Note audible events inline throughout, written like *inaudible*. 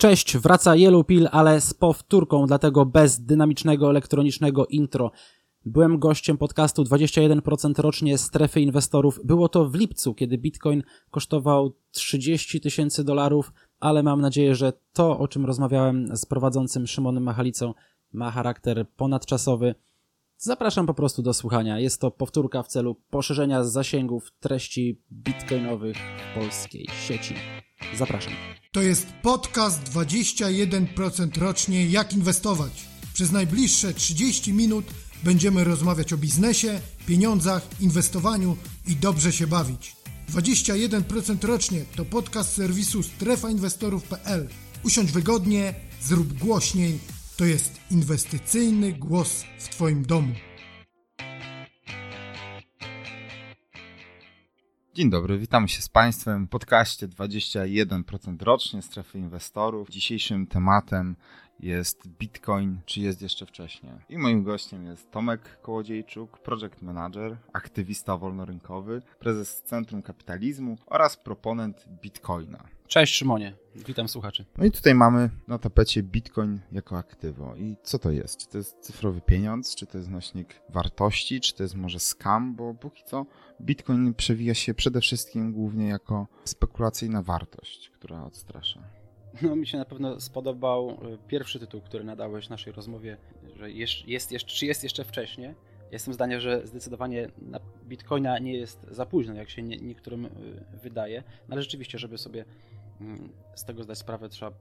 Cześć, wraca Yellow Pill, ale z powtórką, dlatego bez dynamicznego elektronicznego intro. Byłem gościem podcastu 21% rocznie strefy inwestorów. Było to w lipcu, kiedy Bitcoin kosztował 30 tysięcy dolarów, ale mam nadzieję, że to, o czym rozmawiałem z prowadzącym Szymonem Machalicą, ma charakter ponadczasowy. Zapraszam po prostu do słuchania. Jest to powtórka w celu poszerzenia zasięgów treści bitcoinowych w polskiej sieci. Zapraszam. To jest podcast 21% rocznie jak inwestować. Przez najbliższe 30 minut będziemy rozmawiać o biznesie, pieniądzach, inwestowaniu i dobrze się bawić. 21% rocznie to podcast serwisu strefainwestorów.pl. Usiądź wygodnie, zrób głośniej. To jest inwestycyjny głos w Twoim domu. Dzień dobry, witamy się z Państwem w podcaście 21% rocznie strefy inwestorów. Dzisiejszym tematem jest Bitcoin, czy jest jeszcze wcześniej. I moim gościem jest Tomek Kołodziejczuk, project manager, aktywista wolnorynkowy, prezes Centrum Kapitalizmu oraz proponent Bitcoina. Cześć Szymonie, witam słuchaczy. No i tutaj mamy na tapecie Bitcoin jako aktywo. I co to jest? Czy to jest cyfrowy pieniądz, czy to jest nośnik wartości, czy to jest może scam, bo póki co Bitcoin przewija się przede wszystkim głównie jako spekulacyjna wartość, która odstrasza. No, mi się na pewno spodobał e, pierwszy tytuł, który nadałeś naszej rozmowie, że jest, jest jeszcze, czy jest jeszcze wcześnie. Jestem zdania, że zdecydowanie na Bitcoina nie jest za późno, jak się nie, niektórym e, wydaje, no ale rzeczywiście, żeby sobie z tego zdać sprawę, trzeba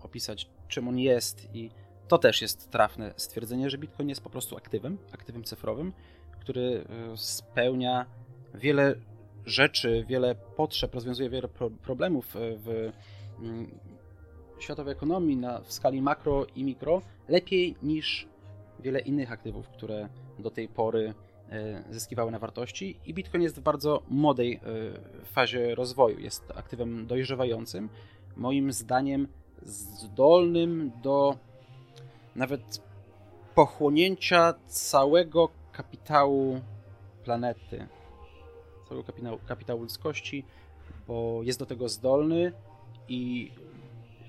opisać, czym on jest i to też jest trafne stwierdzenie, że Bitcoin jest po prostu aktywem, aktywem cyfrowym, który e, spełnia wiele rzeczy, wiele potrzeb, rozwiązuje wiele problemów w Mm, światowej ekonomii na, w skali makro i mikro lepiej niż wiele innych aktywów, które do tej pory e, zyskiwały na wartości i Bitcoin jest w bardzo młodej e, fazie rozwoju. Jest aktywem dojrzewającym, moim zdaniem zdolnym do nawet pochłonięcia całego kapitału planety, całego kapitału, kapitału ludzkości, bo jest do tego zdolny, i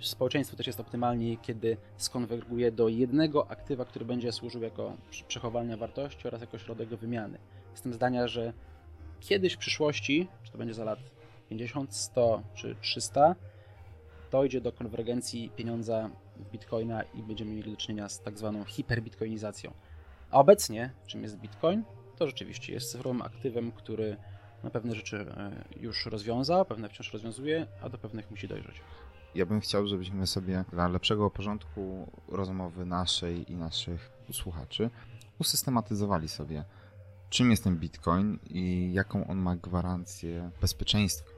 społeczeństwo też jest optymalnie, kiedy skonwerguje do jednego aktywa, który będzie służył jako przechowalnia wartości oraz jako środek do wymiany. Jestem zdania, że kiedyś w przyszłości, czy to będzie za lat 50, 100 czy 300, dojdzie do konwergencji pieniądza bitcoina i będziemy mieli do czynienia z tak zwaną hiperbitcoinizacją. A obecnie, czym jest bitcoin? To rzeczywiście jest cyfrowym aktywem, który na pewne rzeczy e, już rozwiązał, pewne wciąż rozwiązuje, a do pewnych musi dojrzeć. Ja bym chciał, żebyśmy sobie dla lepszego porządku rozmowy naszej i naszych słuchaczy usystematyzowali sobie, czym jest ten Bitcoin i jaką on ma gwarancję bezpieczeństwa.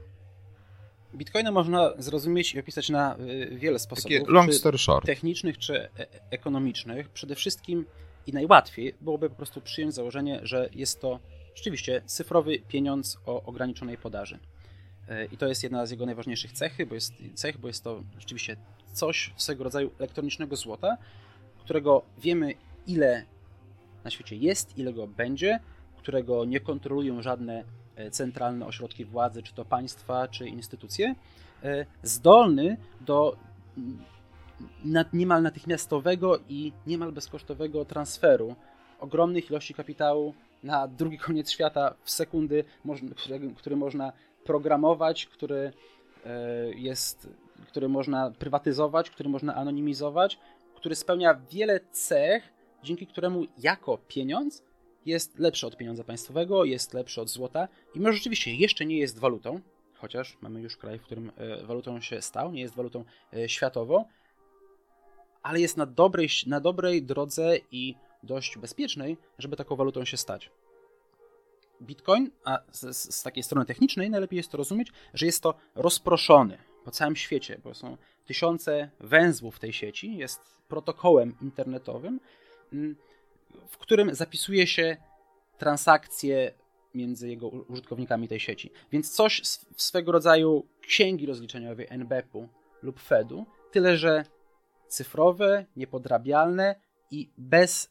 Bitcoina można zrozumieć i opisać na e, wiele sposobów. Takie long story short. Technicznych czy e, ekonomicznych. Przede wszystkim i najłatwiej byłoby po prostu przyjąć założenie, że jest to rzeczywiście cyfrowy pieniądz o ograniczonej podaży. E, I to jest jedna z jego najważniejszych cechy, bo jest, cech, bo jest to rzeczywiście coś swego rodzaju elektronicznego złota, którego wiemy ile na świecie jest, ile go będzie, którego nie kontrolują żadne e, centralne ośrodki władzy, czy to państwa, czy instytucje, e, zdolny do niemal natychmiastowego i niemal bezkosztowego transferu ogromnych ilości kapitału na drugi koniec świata w sekundy, który można programować, który e, jest, który można prywatyzować, który można anonimizować, który spełnia wiele cech, dzięki któremu jako pieniądz jest lepszy od pieniądza państwowego, jest lepszy od złota i może rzeczywiście jeszcze nie jest walutą, chociaż mamy już kraj, w którym e, walutą się stał, nie jest walutą e, światową, ale jest na dobrej, na dobrej drodze i dość bezpiecznej, żeby taką walutą się stać. Bitcoin, a z, z, takiej strony technicznej najlepiej jest to rozumieć, że jest to rozproszony po całym świecie, bo są tysiące węzłów tej sieci, jest protokołem internetowym, mm, w którym zapisuje się transakcje między jego użytkownikami tej sieci. Więc coś w swego rodzaju księgi rozliczeniowej NBP-u lub Fedu, tyle że cyfrowe, niepodrabialne i bez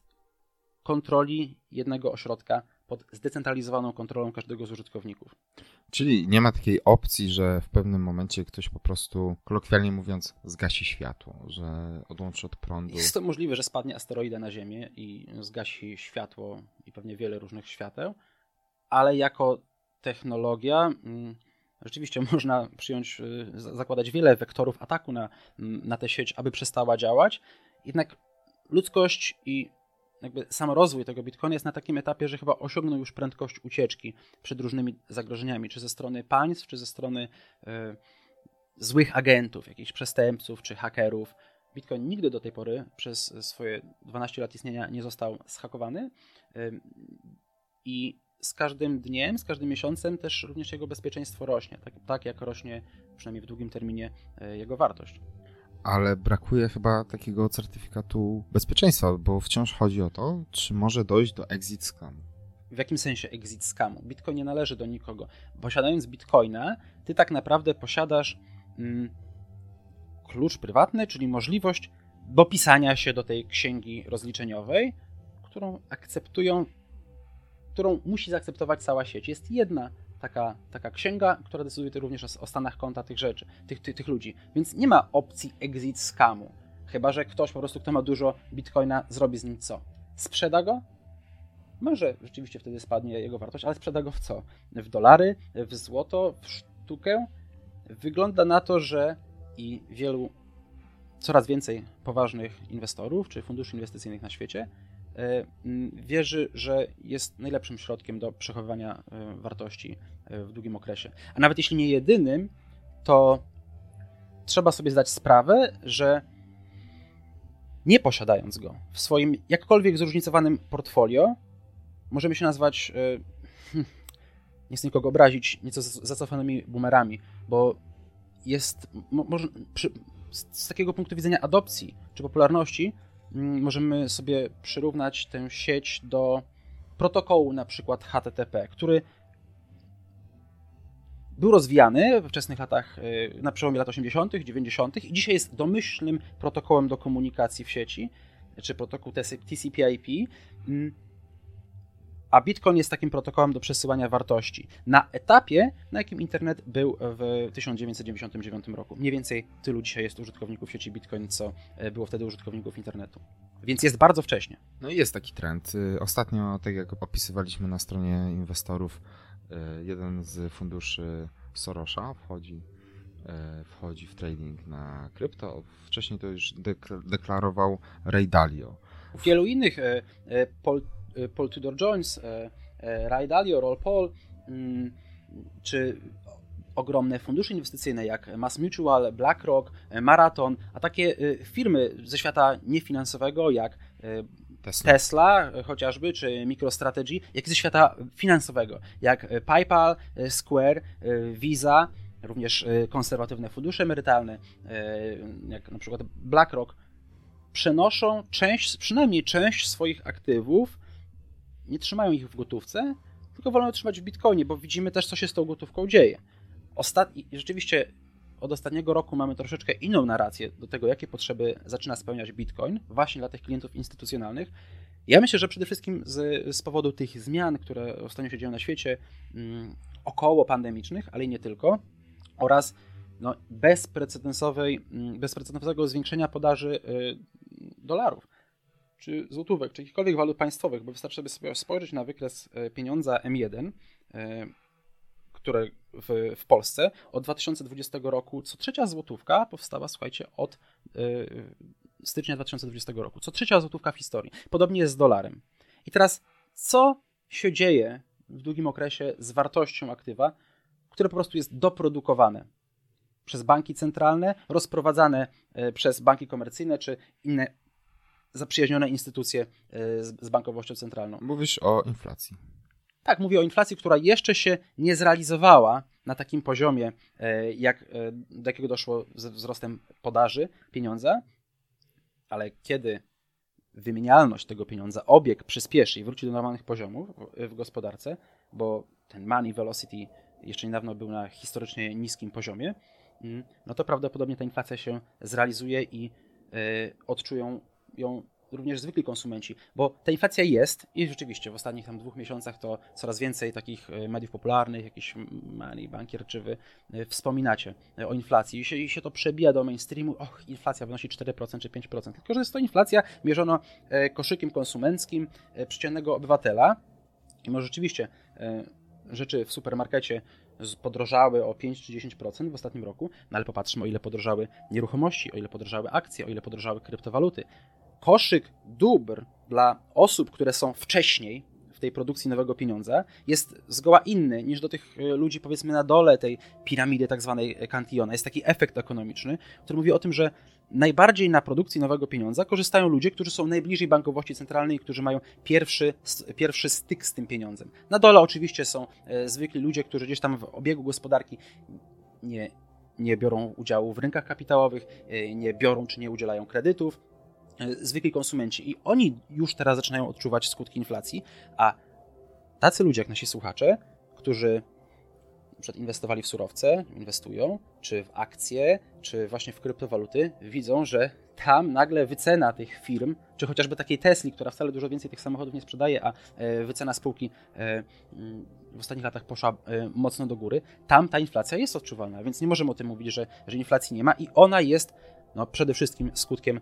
kontroli jednego ośrodka pod zdecentralizowaną kontrolą każdego z użytkowników. Czyli nie ma takiej opcji, że w pewnym momencie ktoś po prostu, kolokwialnie mówiąc, zgasi światło, że odłączy od prądu. Jest to możliwe, że spadnie asteroida na Ziemię i zgasi światło i pewnie wiele różnych świateł, ale jako technologia mm, rzeczywiście *laughs* można przyjąć, y, zakładać wiele wektorów ataku na, na tę sieć, aby przestała działać. Jednak ludzkość i jakby sam rozwój tego Bitcoina jest na takim etapie, że chyba osiągnął już prędkość ucieczki przed różnymi zagrożeniami, czy ze strony państw, czy ze strony y, złych agentów, jakichś przestępców, czy hakerów. Bitcoin nigdy do tej pory przez swoje 12 lat istnienia nie został zhakowany y, i z każdym dniem, z każdym miesiącem też również jego bezpieczeństwo rośnie, tak, tak jak rośnie przynajmniej w długim terminie y, jego wartość ale brakuje chyba takiego certyfikatu bezpieczeństwa, bo wciąż chodzi o to, czy może dojść do exit scamu. W jakim sensie exit scamu? Bitcoin nie należy do nikogo. Posiadając bitcoina, ty tak naprawdę posiadasz mm, klucz prywatny, czyli możliwość dopisania się do tej księgi rozliczeniowej, którą akceptują, którą musi zaakceptować cała sieć. Jest jedna taka, taka księga, która decyduje również o, stanach konta tych rzeczy, tych, tych, tych ludzi. Więc nie ma opcji exit scamu. Chyba, że ktoś po prostu, kto ma dużo bitcoina, zrobi z nim co? Sprzeda go? Może rzeczywiście wtedy spadnie jego wartość, ale sprzeda go w co? W dolary, w złoto, w sztukę? Wygląda na to, że i wielu, coraz więcej poważnych inwestorów czy funduszy inwestycyjnych na świecie wierzy, że jest najlepszym środkiem do przechowywania e, wartości e, w długim okresie. A nawet jeśli nie jedynym, to trzeba sobie zdać sprawę, że nie posiadając go w swoim jakkolwiek zróżnicowanym portfolio, możemy się nazwać, hmm, nie chcę nikogo obrazić, nieco zacofanymi boomerami, bo jest, może, przy, z takiego punktu widzenia adopcji czy popularności, Mm, możemy sobie przyrównać tę sieć do protokołu na przykład HTTP, który był rozwijany we wczesnych latach, y, na przełomie lat 80., 90. i dzisiaj jest domyślnym protokołem do komunikacji w sieci, czy protokół TCP/IP a Bitcoin jest takim protokołem do przesyłania wartości na etapie, na jakim internet był w 1999 roku. Mniej więcej tylu dzisiaj jest użytkowników sieci Bitcoin, co e, było wtedy użytkowników internetu. Więc jest bardzo wcześnie. No i jest taki trend. Y, ostatnio, tak jak opisywaliśmy na stronie inwestorów, y, jeden z funduszy Sorosza wchodzi y, wchodzi w trading na krypto. Wcześniej to już deklarował Ray Dalio. Wielu innych pol Y, Paul Tudor Jones, y, y, Ray Dalio, Roll Paul, mm, czy ogromne fundusze inwestycyjne jak Mass Mutual, BlackRock, Marathon, a takie firmy ze świata niefinansowego jak Tesla. Tesla chociażby, czy MicroStrategy, jak i ze świata finansowego, jak PayPal, Square, Visa, również konserwatywne fundusze emerytalne, jak na przykład BlackRock, przenoszą część, przynajmniej część swoich aktywów nie trzymają ich w gotówce, tylko wolą trzymać w bitcoinie, bo widzimy też, co się z tą gotówką dzieje. Ostatni, rzeczywiście od ostatniego roku mamy troszeczkę inną narrację do tego, jakie potrzeby zaczyna spełniać bitcoin, właśnie dla tych klientów instytucjonalnych. Ja myślę, że przede wszystkim z, z powodu tych zmian, które ostatnio się dzieją na świecie, mm, około pandemicznych, ale i nie tylko, oraz no, bezprecedensowej, mm, bezprecedensowego zwiększenia podaży y, dolarów czy złotówek, czy jakichkolwiek walut państwowych, bo wystarczy sobie spojrzeć na wykres e, pieniądza M1, e, które w, w Polsce od 2020 roku co trzecia złotówka powstała, słuchajcie, od e, stycznia 2020 roku. Co trzecia złotówka w historii. Podobnie jest z dolarem. I teraz, co się dzieje w długim okresie z wartością aktywa, które po prostu jest doprodukowane przez banki centralne, rozprowadzane przez banki komercyjne czy inne zaprzyjaźnione instytucje e, z, bankowością centralną. Mówisz o inflacji. Tak, mówię o inflacji, która jeszcze się nie zrealizowała na takim poziomie, e, jak, e, do jakiego doszło ze wzrostem podaży pieniądza, ale kiedy wymienialność tego pieniądza, obieg przyspieszy i wróci do normalnych poziomów w gospodarce, bo ten money velocity jeszcze niedawno był na historycznie niskim poziomie, mm, no to prawdopodobnie ta inflacja się zrealizuje i odczują ją również zwykli konsumenci, bo ta inflacja jest i rzeczywiście w ostatnich tam dwóch miesiącach to coraz więcej takich e, mediów popularnych, jakiś Money Bankier czy wy e, wspominacie e, o inflacji. I się, i się to przebija do mainstreamu, och, inflacja wynosi 4% czy 5%, tylko że jest to inflacja mierzona koszykiem konsumenckim przeciętnego obywatela. I może rzeczywiście rzeczy w supermarkecie podrożały o 5 czy 10% w ostatnim roku, no ale popatrzmy o ile podrożały nieruchomości, o ile podrożały akcje, o ile podrożały kryptowaluty. Koszyk dóbr dla osób, które są wcześniej w tej produkcji nowego pieniądza jest zgoła inny niż do tych e, ludzi powiedzmy na dole tej piramidy tak zwanej Cantillona. Jest taki efekt ekonomiczny, który mówi o tym, że najbardziej na produkcji nowego pieniądza korzystają ludzie, którzy są najbliżej bankowości centralnej, którzy mają pierwszy, pierwszy styk z tym pieniądzem. Na dole oczywiście są e, zwykli ludzie, którzy gdzieś tam w obiegu gospodarki nie, nie biorą udziału w rynkach kapitałowych, e, nie biorą czy nie udzielają kredytów, e, zwykli konsumenci. I oni już teraz zaczynają odczuwać skutki inflacji, a tacy ludzie jak nasi słuchacze, którzy przed inwestowali w surowce, inwestują, czy w akcje, czy właśnie w kryptowaluty, widzą, że tam nagle wycena tych firm, czy chociażby takiej Tesli, która wcale dużo więcej tych samochodów nie sprzedaje, a e, wycena spółki e, mm, w ostatnich latach poszła e, mocno do góry, tam ta inflacja jest odczuwalna, więc nie możemy o tym mówić, że, że inflacji nie ma i ona jest no, przede wszystkim skutkiem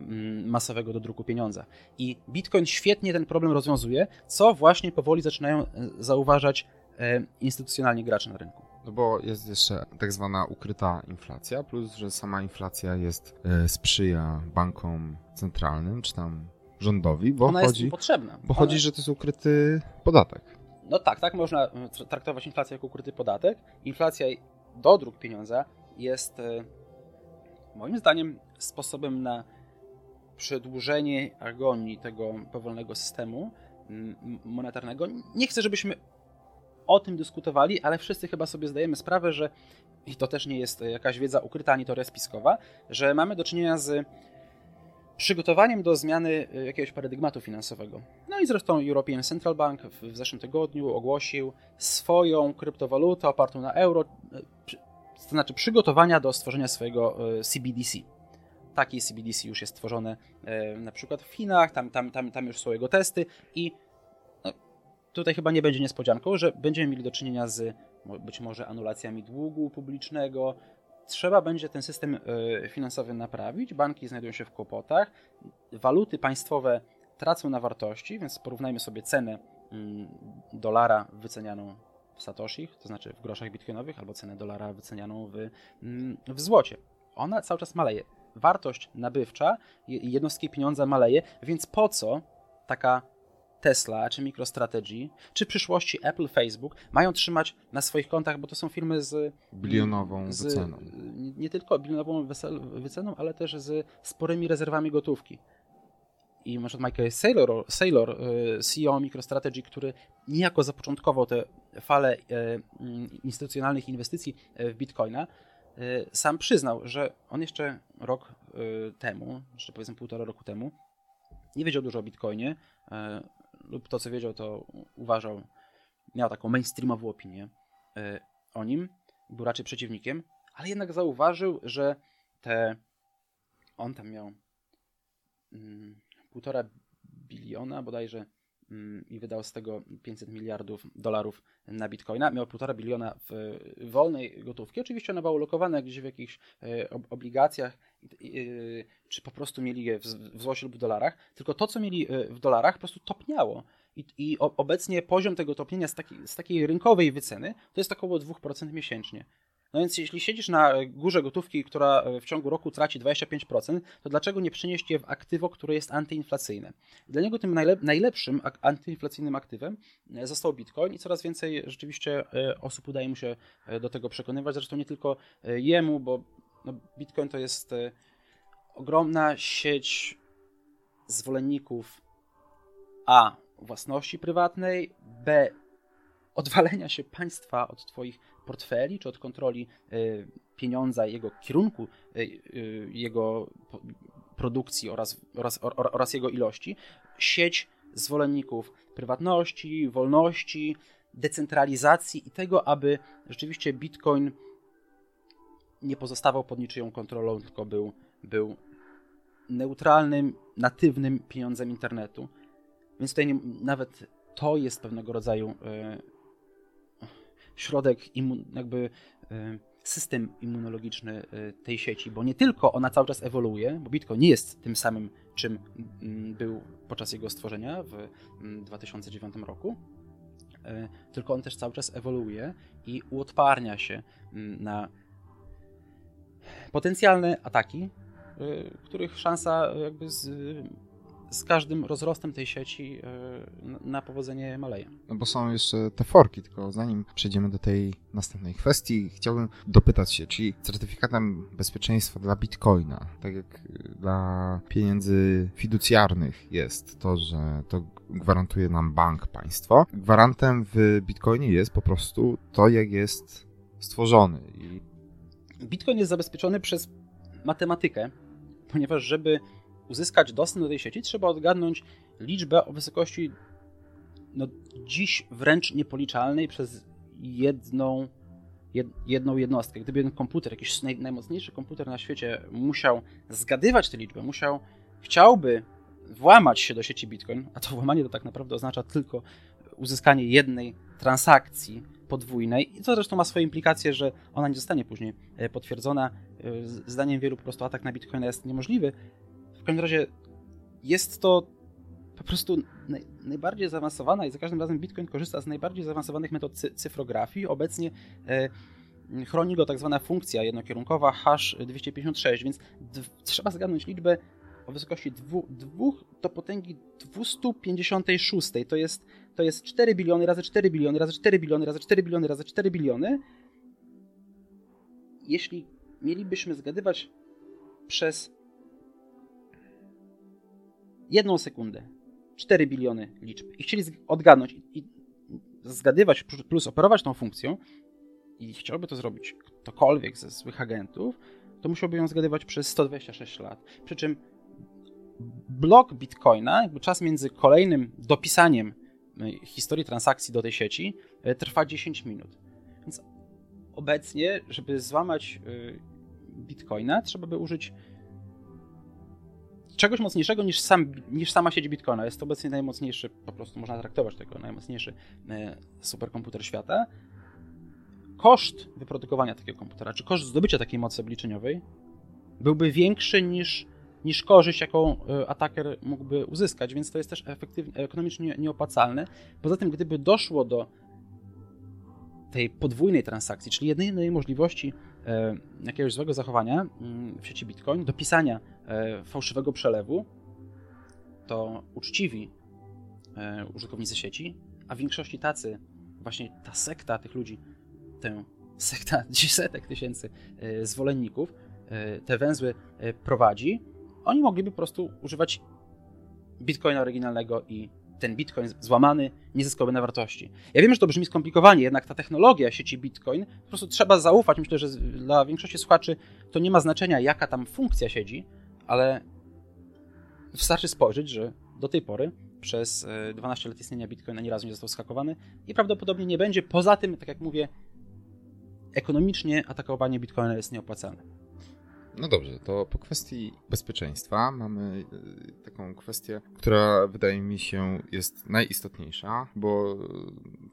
mm, masowego dodruku pieniądza. I Bitcoin świetnie ten problem rozwiązuje, co właśnie powoli zaczynają zauważać E, instytucjonalni gracze na rynku. No bo jest jeszcze tak zwana ukryta inflacja, plus że sama inflacja jest e, sprzyja bankom centralnym, czy tam rządowi, bo Ona chodzi, jest potrzebna. Bo Ona... chodzi, że to jest ukryty podatek. No tak, tak można e, traktować inflację jako ukryty podatek. Inflacja do dróg pieniądza jest moim zdaniem sposobem na przedłużenie agonii tego powolnego systemu monetarnego. Nie chcę, żebyśmy o tym dyskutowali, ale wszyscy chyba sobie zdajemy sprawę, że i to też nie jest jakaś wiedza ukryta ani teoria spiskowa, że mamy do czynienia z przygotowaniem do zmiany e, jakiegoś paradygmatu finansowego. No i zresztą European Central Bank w zeszłym tygodniu ogłosił swoją kryptowalutę opartą na euro, e, to znaczy przygotowania do stworzenia swojego CBDC. Taki CBDC już jest stworzony na przykład w Chinach, tam, tam, tam, tam już są jego testy i tutaj chyba nie będzie niespodzianką, że będziemy mieli do czynienia z być może anulacjami długu publicznego. Trzeba będzie ten system e, finansowy naprawić. Banki znajdują się w kłopotach. Waluty państwowe tracą na wartości, więc porównajmy sobie cenę mm, dolara wycenianą w satoshich, to znaczy w groszach bitcoinowych, albo cenę dolara wycenianą w, mm, w złocie. Ona cały czas maleje. Wartość nabywcza jednostki pieniądza maleje, więc po co taka Tesla, czy MicroStrategy, czy w przyszłości Apple, Facebook mają trzymać na swoich kontach, bo to są firmy z bilionową z, wyceną. Nie, nie tylko bilionową wyceną, ale też z sporymi rezerwami gotówki. I na przykład Michael Saylor, Saylor y, CEO MicroStrategy, który niejako zapoczątkował tę falę y, mm, instytucjonalnych inwestycji y, w Bitcoina, sam przyznał, że on jeszcze rok temu, jeszcze powiedzmy półtora roku temu, nie wiedział dużo o Bitcoinie, lub to, co wiedział, to uważał, miał taką mainstreamową opinię o nim, był raczej przeciwnikiem, ale jednak zauważył, że te on tam miał mm, półtora biliona bodajże i wydał z tego 500 miliardów dolarów na bitcoina. Miał półtora biliona w wolnej gotówki. Oczywiście one były ulokowane gdzieś w jakichś e, obligacjach, czy po prostu mieli je w złocie lub w dolarach. Tylko to, co mieli e, w dolarach, po prostu topniało. I, i obecnie poziom tego topnienia z, taki, z takiej rynkowej wyceny to jest około 2% miesięcznie. No więc jeśli siedzisz na górze gotówki, która w ciągu roku traci 25%, to dlaczego nie przenieść je w aktywo, które jest antyinflacyjne? Dla niego tym najlepszym antyinflacyjnym aktywem e, został Bitcoin i coraz więcej rzeczywiście e, osób udaje mu się e, do tego przekonywać. Zresztą nie tylko jemu, bo no Bitcoin to jest ogromna sieć zwolenników A własności prywatnej, B odwalenia się państwa od Twoich portfeli, czy od kontroli y, pieniądza, jego kierunku, y, y, jego produkcji oraz, oraz, oraz jego ilości, sieć zwolenników prywatności, wolności, decentralizacji i tego, aby rzeczywiście Bitcoin nie pozostawał pod niczyją kontrolą, tylko był, był neutralnym, natywnym pieniądzem internetu. Więc tutaj nie, nawet to jest pewnego rodzaju środek, imun, jakby e, system immunologiczny e, tej sieci, bo nie tylko ona cały czas ewoluuje, bo Bitcoin nie jest tym samym, czym mm, był podczas jego stworzenia w 2009 mm, roku, e, tylko on też cały czas ewoluuje i uodparnia się mm, na potencjalne ataki, których szansa jakby z z każdym rozrostem tej sieci e, na powodzenie maleje. No bo są jeszcze te forki, tylko zanim przejdziemy do tej następnej kwestii, chciałbym dopytać się, czyli certyfikatem bezpieczeństwa dla Bitcoina, tak jak dla pieniędzy fiducjarnych jest to, że to gwarantuje nam bank, państwo, gwarantem w Bitcoinie jest po prostu to, jak jest stworzony. I... Bitcoin jest zabezpieczony przez matematykę, ponieważ żeby uzyskać dostęp do tej sieci, trzeba odgadnąć liczbę o wysokości no, dziś wręcz niepoliczalnej przez jedną, jed, jedną jednostkę. Gdyby jeden komputer, jakiś naj, najmocniejszy komputer na świecie musiał zgadywać tę liczbę, musiał, chciałby włamać się do sieci Bitcoin, a to włamanie to tak naprawdę oznacza tylko uzyskanie jednej transakcji podwójnej, i to zresztą ma swoje implikacje, że ona nie zostanie później e, potwierdzona. E, zdaniem wielu po prostu atak na Bitcoina jest niemożliwy, w każdym razie jest to po prostu naj, najbardziej zaawansowana i za każdym razem Bitcoin korzysta z najbardziej zaawansowanych metod cy, cyfrografii. Obecnie e, chroni go tak zwana funkcja jednokierunkowa hash 256, więc trzeba zgadnąć liczbę o wysokości 2, 2 do potęgi 256. To jest, to jest 4 biliony razy 4 biliony razy 4 biliony razy 4 biliony razy 4 biliony. Jeśli mielibyśmy zgadywać przez jedną sekundę 4 biliony liczb i chcieli odgadnąć i zgadywać plus operować tą funkcją i chciałby to zrobić ktokolwiek ze złych agentów, to musiałby ją zgadywać przez 126 lat. Przy czym blok Bitcoina, jakby czas między kolejnym dopisaniem e, historii transakcji do tej sieci e, trwa 10 minut. Więc obecnie, żeby złamać e, Bitcoina, trzeba by użyć czegoś mocniejszego niż, sam, niż sama sieć Bitcoina. Jest to obecnie najmocniejszy, po prostu można traktować tego, najmocniejszy e, superkomputer świata. Koszt wyprodukowania takiego komputera, czy koszt zdobycia takiej mocy obliczeniowej byłby większy niż, niż korzyść, jaką e, ataker mógłby uzyskać, więc to jest też efektywnie, ekonomicznie nieopłacalne. Poza tym, gdyby doszło do tej podwójnej transakcji, czyli jedynej możliwości jakiegoś złego zachowania mm, w sieci Bitcoin, dopisania e, fałszywego przelewu, to uczciwi e, użytkownicy sieci, a w większości tacy, właśnie ta sekta tych ludzi, tę sekta *laughs* setek tysięcy zwolenników, te węzły prowadzi, oni mogliby po prostu używać bitcoina oryginalnego i ten bitcoin złamany nie zyskałby na wartości. Ja wiem, że to brzmi skomplikowanie, jednak ta technologia sieci bitcoin po prostu trzeba zaufać. Myślę, że dla większości słuchaczy to nie ma znaczenia, jaka tam funkcja siedzi, ale wystarczy spojrzeć, że do tej pory przez 12 e, lat istnienia bitcoina ani razu nie został skakowany i prawdopodobnie nie będzie. Poza tym, tak jak mówię, ekonomicznie atakowanie bitcoina jest nieopłacalne. No dobrze, to po kwestii bezpieczeństwa mamy y, taką kwestię, która wydaje mi się jest najistotniejsza, bo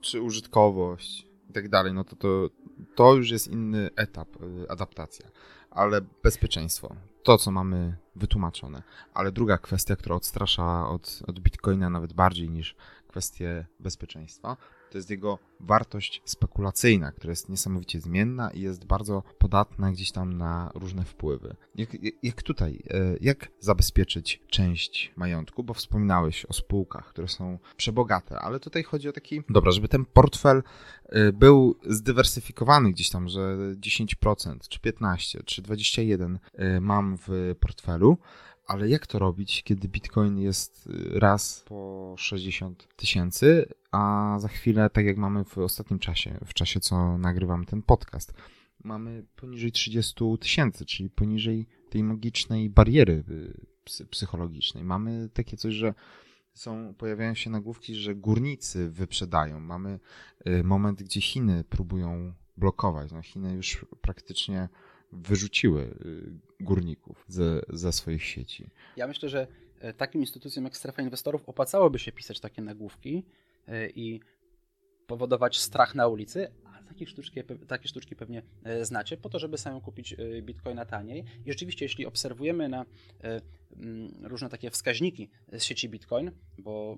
czy użytkowość i tak dalej, no to, to to już jest inny etap, y, adaptacja, ale bezpieczeństwo, to co mamy wytłumaczone. Ale druga kwestia, która odstrasza od, od Bitcoina nawet bardziej niż kwestie bezpieczeństwa, to jest jego wartość spekulacyjna, która jest niesamowicie zmienna i jest bardzo podatna gdzieś tam na różne wpływy. Jak, jak tutaj, e, jak zabezpieczyć część majątku, bo wspominałeś o spółkach, które są przebogate, ale tutaj chodzi o taki, dobra, żeby ten portfel e, był zdywersyfikowany gdzieś tam, że 10% czy 15 czy 21 e, mam w portfelu, ale jak to robić, kiedy Bitcoin jest y, raz po 60 tysięcy, a za chwilę, tak jak mamy w ostatnim czasie, w czasie co nagrywam ten podcast, mamy poniżej 30 tysięcy, czyli poniżej tej magicznej bariery y, psychologicznej. Mamy takie coś, że są, pojawiają się nagłówki, że górnicy wyprzedają. Mamy y, moment, gdzie Chiny próbują blokować. No, Chiny już praktycznie wyrzuciły y, górników ze, ze swoich sieci. Ja myślę, że takim instytucjom jak strefa inwestorów opłacałoby się pisać takie nagłówki i powodować strach na ulicy, takie sztuczki, takie sztuczki pewnie e, znacie, po to, żeby samemu kupić e, bitcoina taniej. I rzeczywiście, jeśli obserwujemy na e, mm, różne takie wskaźniki z sieci Bitcoin, bo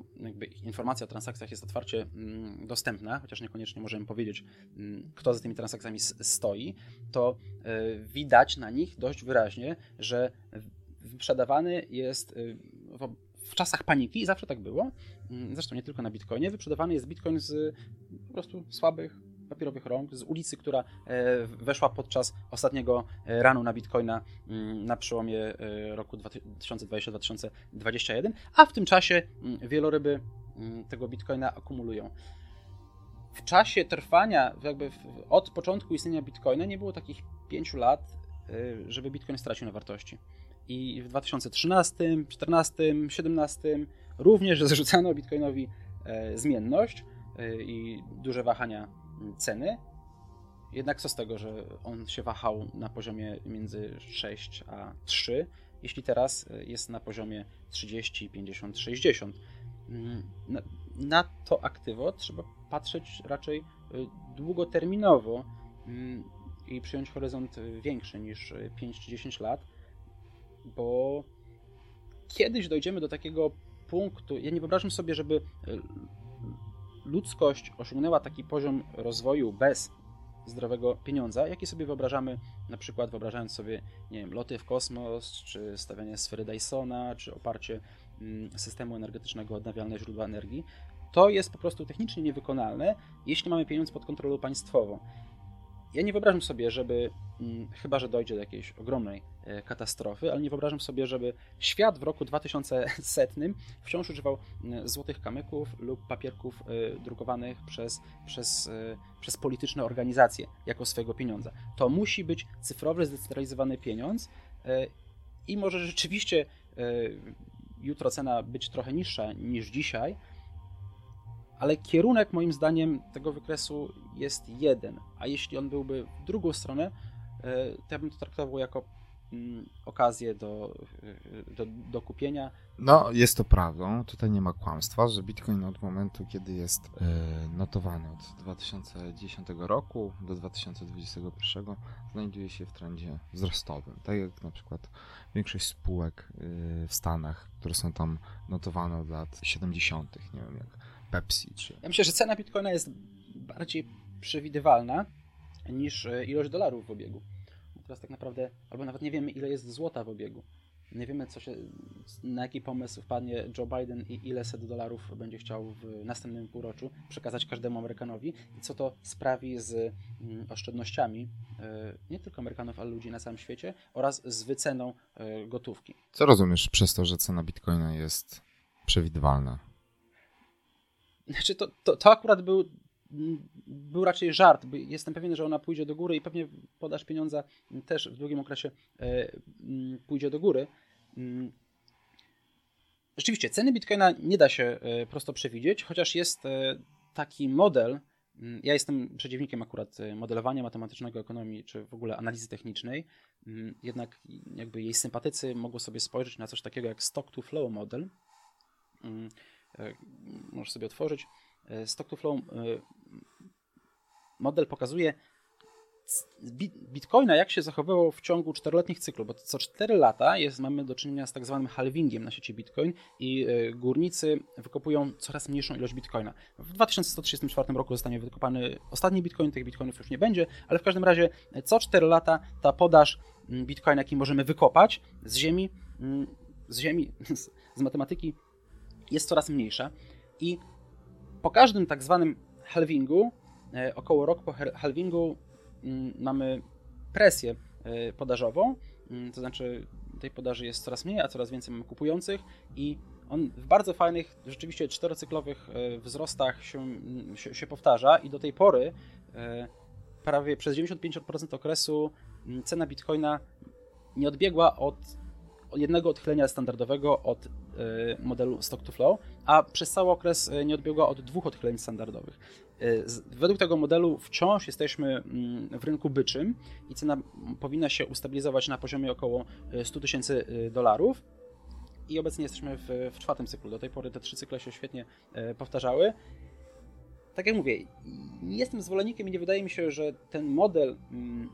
informacja o transakcjach jest otwarcie mm, dostępna, chociaż niekoniecznie możemy powiedzieć, mm, kto za tymi transakcjami stoi, to widać na nich dość wyraźnie, że wyprzedawany jest w czasach paniki, zawsze tak było, zresztą nie tylko na Bitcoinie, wyprzedawany jest Bitcoin z po prostu słabych papierowych rąk z ulicy, która e, weszła podczas ostatniego e, ranu na Bitcoina mm, na przełomie e, roku 2020-2021, a w tym czasie mm, wieloryby mm, tego Bitcoina akumulują. W czasie trwania, jakby od początku istnienia Bitcoina nie było takich 5 lat, żeby Bitcoin stracił na wartości. I w 2013, 2014, 2017 również *laughs* zrzucano Bitcoinowi zmienność i duże wahania ceny. Jednak co z tego, że on się wahał na poziomie między 6 a 3, jeśli teraz e, jest na poziomie 30, 50, 60. Na, na to aktywo trzeba patrzeć raczej e, długoterminowo mm, i przyjąć horyzont e, większy niż 5 czy 10 lat, bo kiedyś dojdziemy do takiego punktu. Ja nie wyobrażam sobie, żeby ludzkość osiągnęła taki poziom rozwoju bez zdrowego pieniądza, jaki sobie wyobrażamy, na przykład wyobrażając sobie, nie wiem, loty w kosmos, czy stawianie sfery Dysona, czy oparcie mm, systemu energetycznego odnawialne źródła energii, to jest po prostu technicznie niewykonalne, jeśli mamy pieniądz pod kontrolą państwową. Ja nie wyobrażam sobie, żeby, mm, chyba że dojdzie do jakiejś ogromnej e, katastrofy, ale nie wyobrażam sobie, żeby świat w roku 2100 wciąż używał mm, złotych kamyków lub papierków e, drukowanych przez, przez, e, przez polityczne organizacje jako swojego pieniądza. To musi być cyfrowy, zdecentralizowany pieniądz i może rzeczywiście jutro cena być trochę niższa niż dzisiaj, ale kierunek moim zdaniem tego wykresu jest jeden, a jeśli on byłby w drugą stronę, e, to ja bym to traktował jako mm, okazję do, e, do, do kupienia. No, jest to prawdą, tutaj nie ma kłamstwa, że Bitcoin od momentu, kiedy jest e, notowany od 2010 roku do 2021 znajduje się w trendzie wzrostowym. Tak jak na przykład większość spółek w Stanach, które są tam notowane od lat 70., nie wiem jak Pepsi. Czy... Ja myślę, że cena Bitcoina jest bardziej przewidywalna niż e, ilość dolarów w obiegu. teraz tak naprawdę, albo nawet nie wiemy, ile jest złota w obiegu. Nie wiemy, co się, na jaki pomysł wpadnie Joe Biden i ile set dolarów będzie chciał w następnym półroczu przekazać każdemu Amerykanowi i co to sprawi z mm, oszczędnościami e, nie tylko Amerykanów, ale ludzi na całym świecie oraz z wyceną e, gotówki. Co rozumiesz przez to, że cena Bitcoina jest przewidywalna? Znaczy, to, to, to akurat był, był raczej żart. Jestem pewien, że ona pójdzie do góry i pewnie podaż pieniądza też w długim okresie e, pójdzie do góry. Rzeczywiście, ceny bitcoina nie da się e, prosto przewidzieć, chociaż jest e, taki model. Ja jestem przeciwnikiem akurat modelowania matematycznego ekonomii, czy w ogóle analizy technicznej. Jednak jakby jej sympatycy mogą sobie spojrzeć na coś takiego jak stock to flow model możesz sobie otworzyć. E, Stock to Flow e, model pokazuje Bitcoina, jak się zachowywał w ciągu czteroletnich cyklu, bo co 4 lata jest, mamy do czynienia z tak zwanym halvingiem na sieci Bitcoin i górnicy wykopują coraz mniejszą ilość Bitcoina. W 2134 roku zostanie wykopany ostatni Bitcoin, tych Bitcoinów już nie będzie, ale w każdym razie co 4 lata ta podaż Bitcoina, jaki możemy wykopać z ziemi, z ziemi, *laughs* z matematyki jest coraz mniejsza i po każdym tak zwanym halvingu, e, około roku po halvingu mm, mamy presję e, podażową, mm, to znaczy tej podaży jest coraz mniej, a coraz więcej mamy kupujących i on w bardzo fajnych, rzeczywiście czterocyklowych e, wzrostach się, mm, się, się powtarza i do tej pory prawie przez 95% okresu cena bitcoina nie odbiegła od jednego odchylenia standardowego od e, modelu stock to flow, a przez cały okres e, nie odbiegła od dwóch odchyleń standardowych. E, według tego modelu wciąż jesteśmy mm, w rynku byczym i cena powinna się ustabilizować na poziomie około 100 tysięcy dolarów. i obecnie jesteśmy w, w czwartym cyklu. Do tej pory te trzy cykle się świetnie powtarzały tak jak mówię, nie jestem zwolennikiem i nie wydaje mi się, że ten model, mm,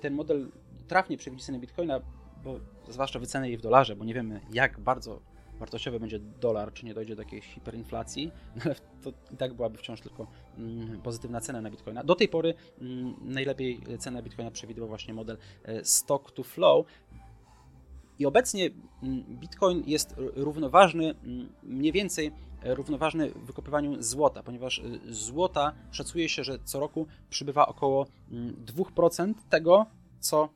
ten model trafnie przewidzi cenę Bitcoina, bo zwłaszcza wycenę jej w dolarze, bo nie wiemy jak bardzo wartościowy będzie dolar, czy nie dojdzie do jakiejś hiperinflacji, *laughs* ale to i tak byłaby wciąż tylko mm, pozytywna cena na Bitcoina. Do tej pory mm, najlepiej cenę Bitcoina przewidywał właśnie model e, stock to flow, i obecnie Bitcoin jest równoważny mniej więcej równoważny wykopywaniu złota, ponieważ y, złota szacuje się, że co roku przybywa około 2% mm, tego, co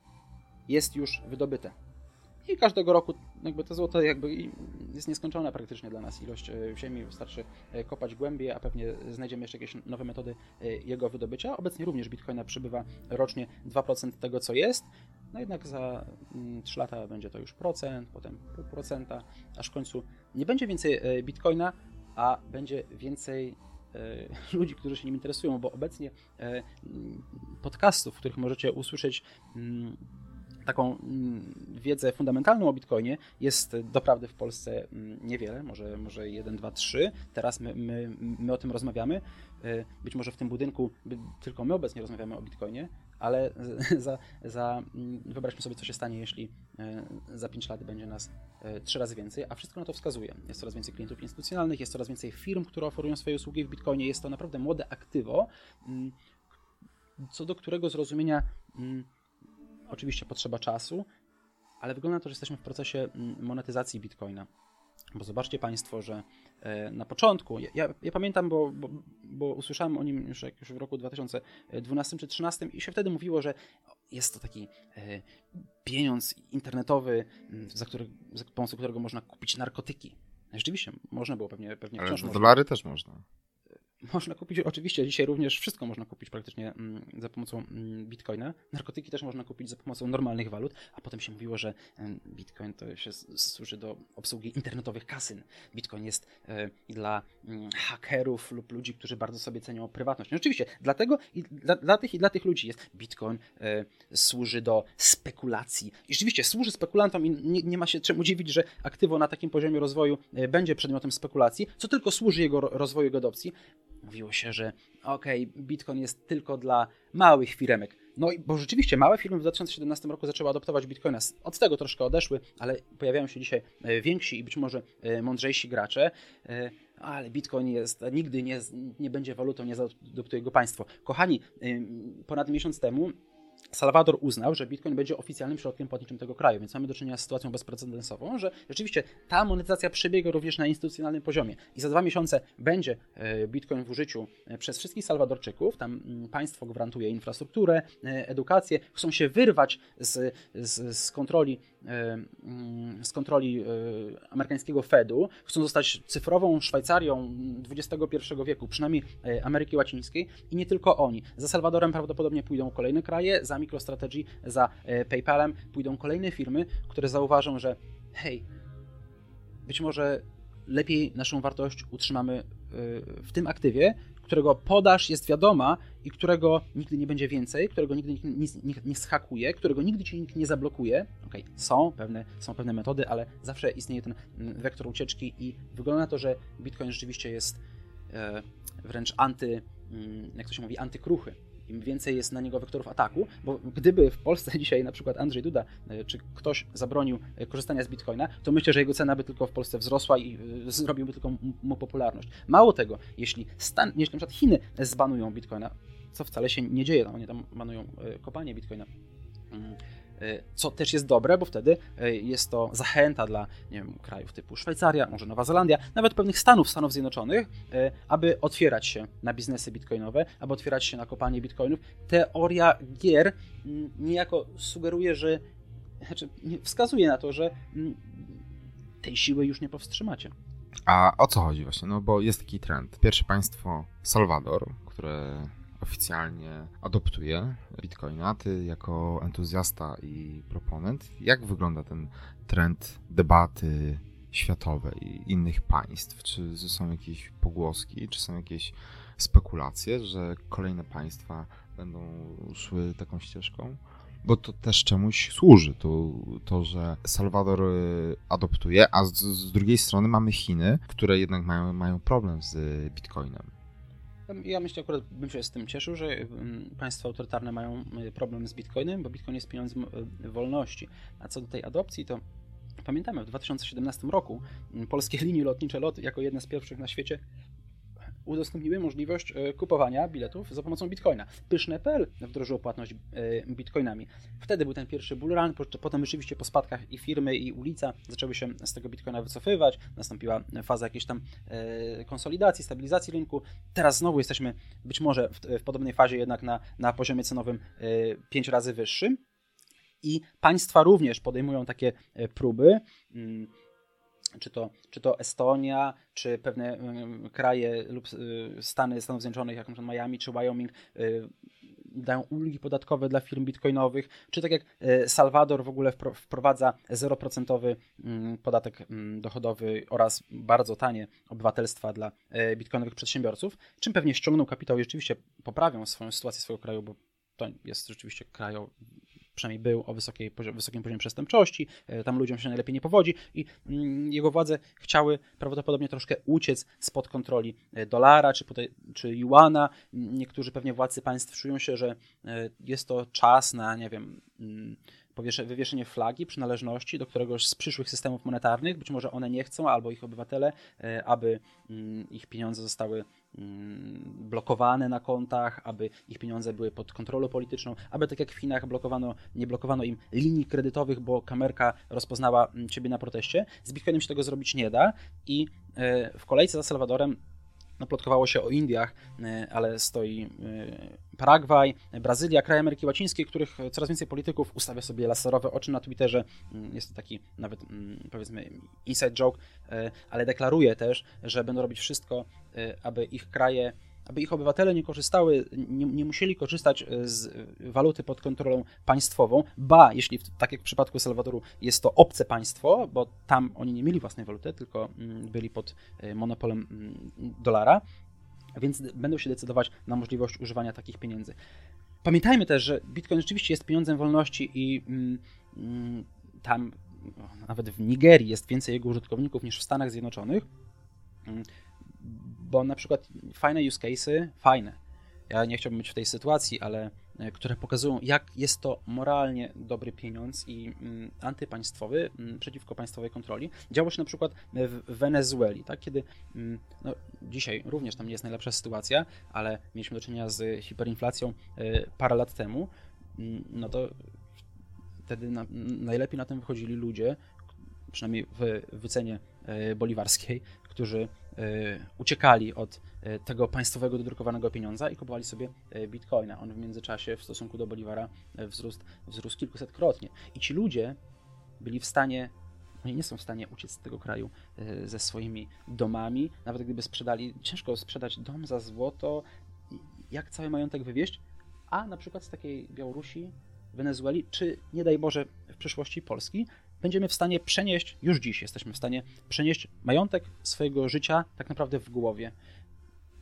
jest już wydobyte. I każdego roku jakby to złoto jakby jest nieskończone praktycznie dla nas. Ilość e, ziemi wystarczy e, kopać głębiej, a pewnie znajdziemy jeszcze jakieś nowe metody e, jego wydobycia. Obecnie również bitcoina przybywa rocznie 2% tego, co jest. No jednak za 3 mm, lata będzie to już procent, potem pół procenta, aż w końcu nie będzie więcej bitcoina, a będzie więcej *laughs* ludzi, którzy się nim interesują, bo obecnie podcastów, w których możecie usłyszeć mm, taką mm, wiedzę fundamentalną o Bitcoinie jest doprawdy w Polsce mm, niewiele, może, może jeden, dwa, trzy. Teraz my, my, my o tym rozmawiamy. E, być może w tym budynku tylko my obecnie rozmawiamy o Bitcoinie, ale *laughs* za, za, mm, wyobraźmy sobie, co się stanie, jeśli e, za 5 lat będzie nas e, trzy razy więcej, a wszystko na to wskazuje. Jest coraz więcej klientów instytucjonalnych, jest coraz więcej firm, które oferują swoje usługi w Bitcoinie, jest to naprawdę młode aktywo, co do którego zrozumienia oczywiście potrzeba czasu, ale wygląda na to, że jesteśmy w procesie monetyzacji Bitcoina. Bo zobaczcie Państwo, że e, na początku, ja, ja pamiętam, bo, bo, bo, usłyszałem o nim już, już w roku 2012 czy 2013 i się wtedy mówiło, że jest to taki e, pieniądz internetowy, za, który, za pomocą którego można kupić narkotyki. Rzeczywiście, można było pewnie, pewnie Ale wciąż dolary też można. Można kupić, oczywiście dzisiaj również wszystko można kupić praktycznie mm, za pomocą mm, bitcoina. Narkotyki też można kupić za pomocą normalnych walut, a potem się mówiło, że bitcoin to się służy do obsługi internetowych kasyn. Bitcoin jest e, dla mm, hakerów lub ludzi, którzy bardzo sobie cenią prywatność. No oczywiście, dlatego i dla, dla tych i dla tych ludzi jest bitcoin e, służy do spekulacji. I rzeczywiście służy spekulantom i nie, nie ma się czemu dziwić, że aktywo na takim poziomie rozwoju e, będzie przedmiotem spekulacji, co tylko służy jego rozwoju, jego adopcji Mówiło się, że okej, okay, Bitcoin jest tylko dla małych firemek. No i bo rzeczywiście małe firmy w 2017 roku zaczęły adoptować Bitcoina. Od tego troszkę odeszły, ale pojawiają się dzisiaj e, więksi i być może e, mądrzejsi gracze. E, ale Bitcoin jest, nigdy nie, nie będzie walutą, nie zaadoptuje go państwo. Kochani, ponad miesiąc temu Salwador uznał, że Bitcoin będzie oficjalnym środkiem płatniczym tego kraju, więc mamy do czynienia z sytuacją bezprecedensową, że rzeczywiście ta monetyzacja przebiega również na instytucjonalnym poziomie. I za dwa miesiące będzie e, Bitcoin w użyciu e, przez wszystkich Salwadorczyków, tam mm, państwo gwarantuje infrastrukturę, e, edukację, chcą się wyrwać z, z, z kontroli mm, z kontroli amerykańskiego Fedu, chcą zostać cyfrową Szwajcarią XXI wieku, przynajmniej Ameryki Łacińskiej. I nie tylko oni. Za Salwadorem prawdopodobnie pójdą kolejne kraje, za MicroStrategy, za e, PayPalem pójdą kolejne firmy, które zauważą, że hej, być może lepiej naszą wartość utrzymamy e, w tym aktywie, którego podaż jest wiadoma i którego nigdy nie będzie więcej, którego nigdy nikt nie, nie, schakuje, którego nigdy ci nikt nie zablokuje. Ok, są pewne, są pewne metody, ale zawsze istnieje ten mm, wektor ucieczki i wygląda na to, że Bitcoin rzeczywiście jest e, wręcz anty, mm, jak to się mówi, antykruchy im więcej jest na niego wektorów ataku, bo gdyby w Polsce *laughs* dzisiaj na przykład Andrzej Duda e, czy ktoś zabronił e, korzystania z Bitcoina, to myślę, że jego cena by tylko w Polsce wzrosła i e, zrobiłby tylko mu popularność. Mało tego, jeśli, Stan, jeśli na przykład Chiny zbanują Bitcoina, co wcale się nie dzieje, no, oni tam banują kopanie Bitcoina, mm, co też jest dobre, bo wtedy e, jest to zachęta dla nie wiem, krajów typu Szwajcaria, może Nowa Zelandia, nawet pewnych stanów Stanów Zjednoczonych, e, aby otwierać się na biznesy bitcoinowe, aby otwierać się na kopanie bitcoinów. Teoria gier mm, niejako sugeruje, że znaczy wskazuje na to, że mm, tej siły już nie powstrzymacie. A o co chodzi właśnie? No bo jest taki trend. Pierwsze państwo Salwador, które oficjalnie adoptuje Bitcoina, ty jako entuzjasta i proponent, jak wygląda ten trend debaty światowej innych państw? Czy są jakieś pogłoski, czy są jakieś spekulacje, że kolejne państwa będą szły taką ścieżką? bo to też czemuś służy, to, to że Salwador y, adoptuje, a z, z drugiej strony mamy Chiny, które jednak mają, mają problem z Bitcoinem. Ja myślę, akurat bym się z tym cieszył, że państwa autorytarne mają y, problem z Bitcoinem, bo Bitcoin jest pieniądzem y, wolności. A co do tej adopcji, to pamiętamy, w 2017 roku polskie *laughs* linie lotnicze LOT jako jedne z pierwszych na świecie udostępniły możliwość e, kupowania biletów za pomocą bitcoina. Pyszne.pl wdrożyło płatność e, bitcoinami. Wtedy był ten pierwszy bull run, potem rzeczywiście po spadkach i firmy, i ulica zaczęły się z tego bitcoina wycofywać, nastąpiła faza jakiejś tam e, konsolidacji, stabilizacji rynku. Teraz znowu jesteśmy być może w, w podobnej fazie jednak na, na poziomie cenowym 5 razy wyższym. I państwa również podejmują takie próby. Czy to, czy to Estonia, czy pewne kraje lub y, Stany Stanów Zjednoczonych, jak np. Miami czy Wyoming, y, dają ulgi podatkowe dla firm bitcoinowych, czy tak jak y, Salwador w ogóle wprowadza 0% mm, podatek mm, dochodowy oraz bardzo tanie obywatelstwa dla bitcoinowych przedsiębiorców, czym pewnie ściągną kapitał i rzeczywiście poprawią swoją sytuację swojego kraju, bo to jest rzeczywiście kraj przynajmniej był o wysokiej, wysokim poziomie przestępczości, e, tam ludziom się najlepiej nie powodzi i mm, jego władze chciały prawdopodobnie troszkę uciec spod kontroli e, dolara czy, czy juana. Niektórzy pewnie władcy państw czują się, że e, jest to czas na, nie wiem, mm, wywieszenie flagi przynależności do któregoś z przyszłych systemów monetarnych. Być może one nie chcą, albo ich obywatele, aby mm, ich pieniądze zostały Mm, blokowane na kontach, aby ich pieniądze były pod kontrolą polityczną, aby tak jak w Chinach blokowano, nie blokowano im linii kredytowych, bo kamerka rozpoznała mm, ciebie na proteście. Z Bitcoinem się tego zrobić nie da i e, w kolejce za Salwadorem no, plotkowało się o Indiach, e, ale stoi e, Paragwaj, Brazylia, kraje Ameryki Łacińskiej, których coraz więcej polityków ustawia sobie laserowe oczy na Twitterze. Mm, jest to taki nawet powiedzmy inside joke, ale deklaruje też, że będą robić wszystko, aby ich kraje aby ich obywatele nie korzystały, nie, nie, musieli korzystać e, z waluty pod kontrolą państwową, ba, jeśli tak jak w przypadku Salwadoru jest to obce państwo, bo tam oni nie mieli własnej waluty, tylko mm, byli pod e, monopolem mm, dolara, więc będą się decydować na możliwość używania takich pieniędzy. Pamiętajmy też, że Bitcoin rzeczywiście jest pieniądzem wolności i mm, tam nawet w Nigerii jest więcej jego użytkowników niż w Stanach Zjednoczonych bo na przykład fajne use cases, fajne, ja nie chciałbym być w tej sytuacji, ale e, które pokazują, jak jest to moralnie dobry pieniądz i mm, antypaństwowy mm, przeciwko państwowej kontroli. Działo się na przykład w Wenezueli, tak? kiedy mm, no, dzisiaj również tam nie jest najlepsza sytuacja, ale mieliśmy do czynienia z hiperinflacją e, parę lat temu, no to wtedy na, najlepiej na tym wychodzili ludzie, przynajmniej w wycenie e, boliwarskiej, którzy uciekali od e, tego państwowego dodrukowanego pieniądza i kupowali sobie e, bitcoina. On w międzyczasie w stosunku do Boliwara wzrósł, wzrósł kilkusetkrotnie. I ci ludzie byli w stanie, oni nie są w stanie uciec z tego kraju ze swoimi domami, nawet gdyby sprzedali, ciężko sprzedać dom za złoto, jak cały majątek wywieźć, a na przykład z takiej Białorusi, Wenezueli, czy nie daj Boże w przyszłości Polski, będziemy w stanie przenieść, już dziś jesteśmy w stanie przenieść majątek swojego życia tak naprawdę w głowie,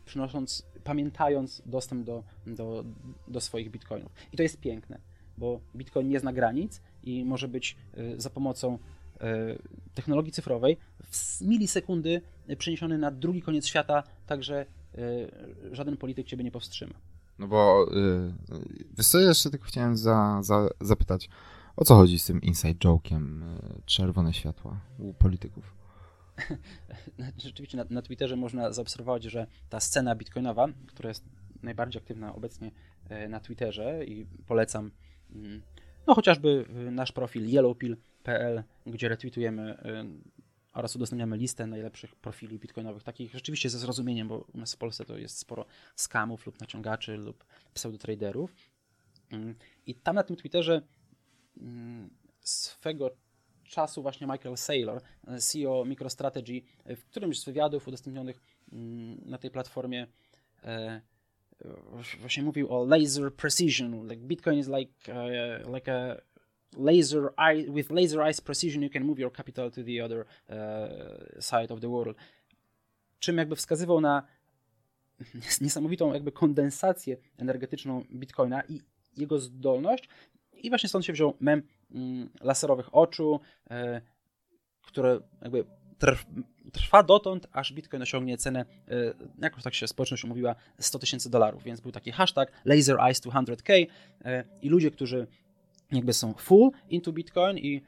przynosząc, pamiętając dostęp do, do, do swoich bitcoinów. I to jest piękne, bo bitcoin nie zna granic i może być y, za pomocą y, technologii cyfrowej w milisekundy przeniesiony na drugi koniec świata, także y, żaden polityk ciebie nie powstrzyma. No bo wiesz co, jeszcze tylko chciałem za, za, zapytać. O co chodzi z tym inside joke'iem e, czerwone światła u polityków? *laughs* Rzeczywiście na, na Twitterze można zaobserwować, że ta scena bitcoinowa, która jest najbardziej aktywna obecnie e, na Twitterze i polecam mm, no chociażby nasz profil yellowpill.pl, gdzie retweetujemy e, oraz udostępniamy listę najlepszych profili bitcoinowych, takich rzeczywiście ze zrozumieniem, bo u nas w Polsce to jest sporo skamów lub naciągaczy lub pseudotraderów. Mm, I tam na tym Twitterze swego czasu właśnie Michael Saylor, CEO MicroStrategy, w którymś z wywiadów udostępnionych mm, na tej platformie e, właśnie mówił o laser precision, like Bitcoin is like, uh, like a laser eye, with laser eyes precision you can move your capital to the other uh, side of the world. Czym jakby wskazywał na *laughs* niesamowitą jakby kondensację energetyczną Bitcoina i jego zdolność I właśnie stąd się wziął mem mm, laserowych oczu, e, które jakby trw, trwa dotąd, aż Bitcoin osiągnie cenę, e, jakoś tak się społeczność umówiła, 100 tysięcy dolarów, więc był taki hashtag Laser Eyes 200k e, i ludzie, którzy jakby są full into Bitcoin i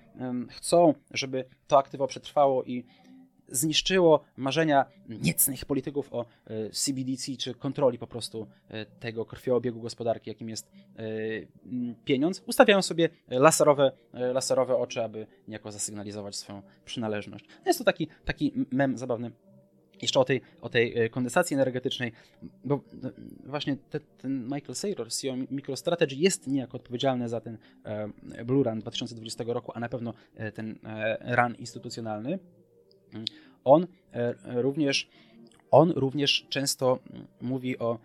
chcą, żeby to aktywo przetrwało i zniszczyło marzenia niecnych polityków o e, CBDC czy kontroli po prostu e, tego krwioobiegu gospodarki, jakim jest e, pieniądz, ustawiają sobie laserowe, laserowe oczy, aby niejako zasygnalizować swoją przynależność. Jest to taki, taki mem zabawny. Jeszcze o tej, o tej kondensacji energetycznej, bo właśnie te, ten Michael Saylor, CEO MicroStrategy, jest niejako odpowiedzialny za ten Blue Run 2020 roku, a na pewno ten run instytucjonalny. On e, również, on również często mówi o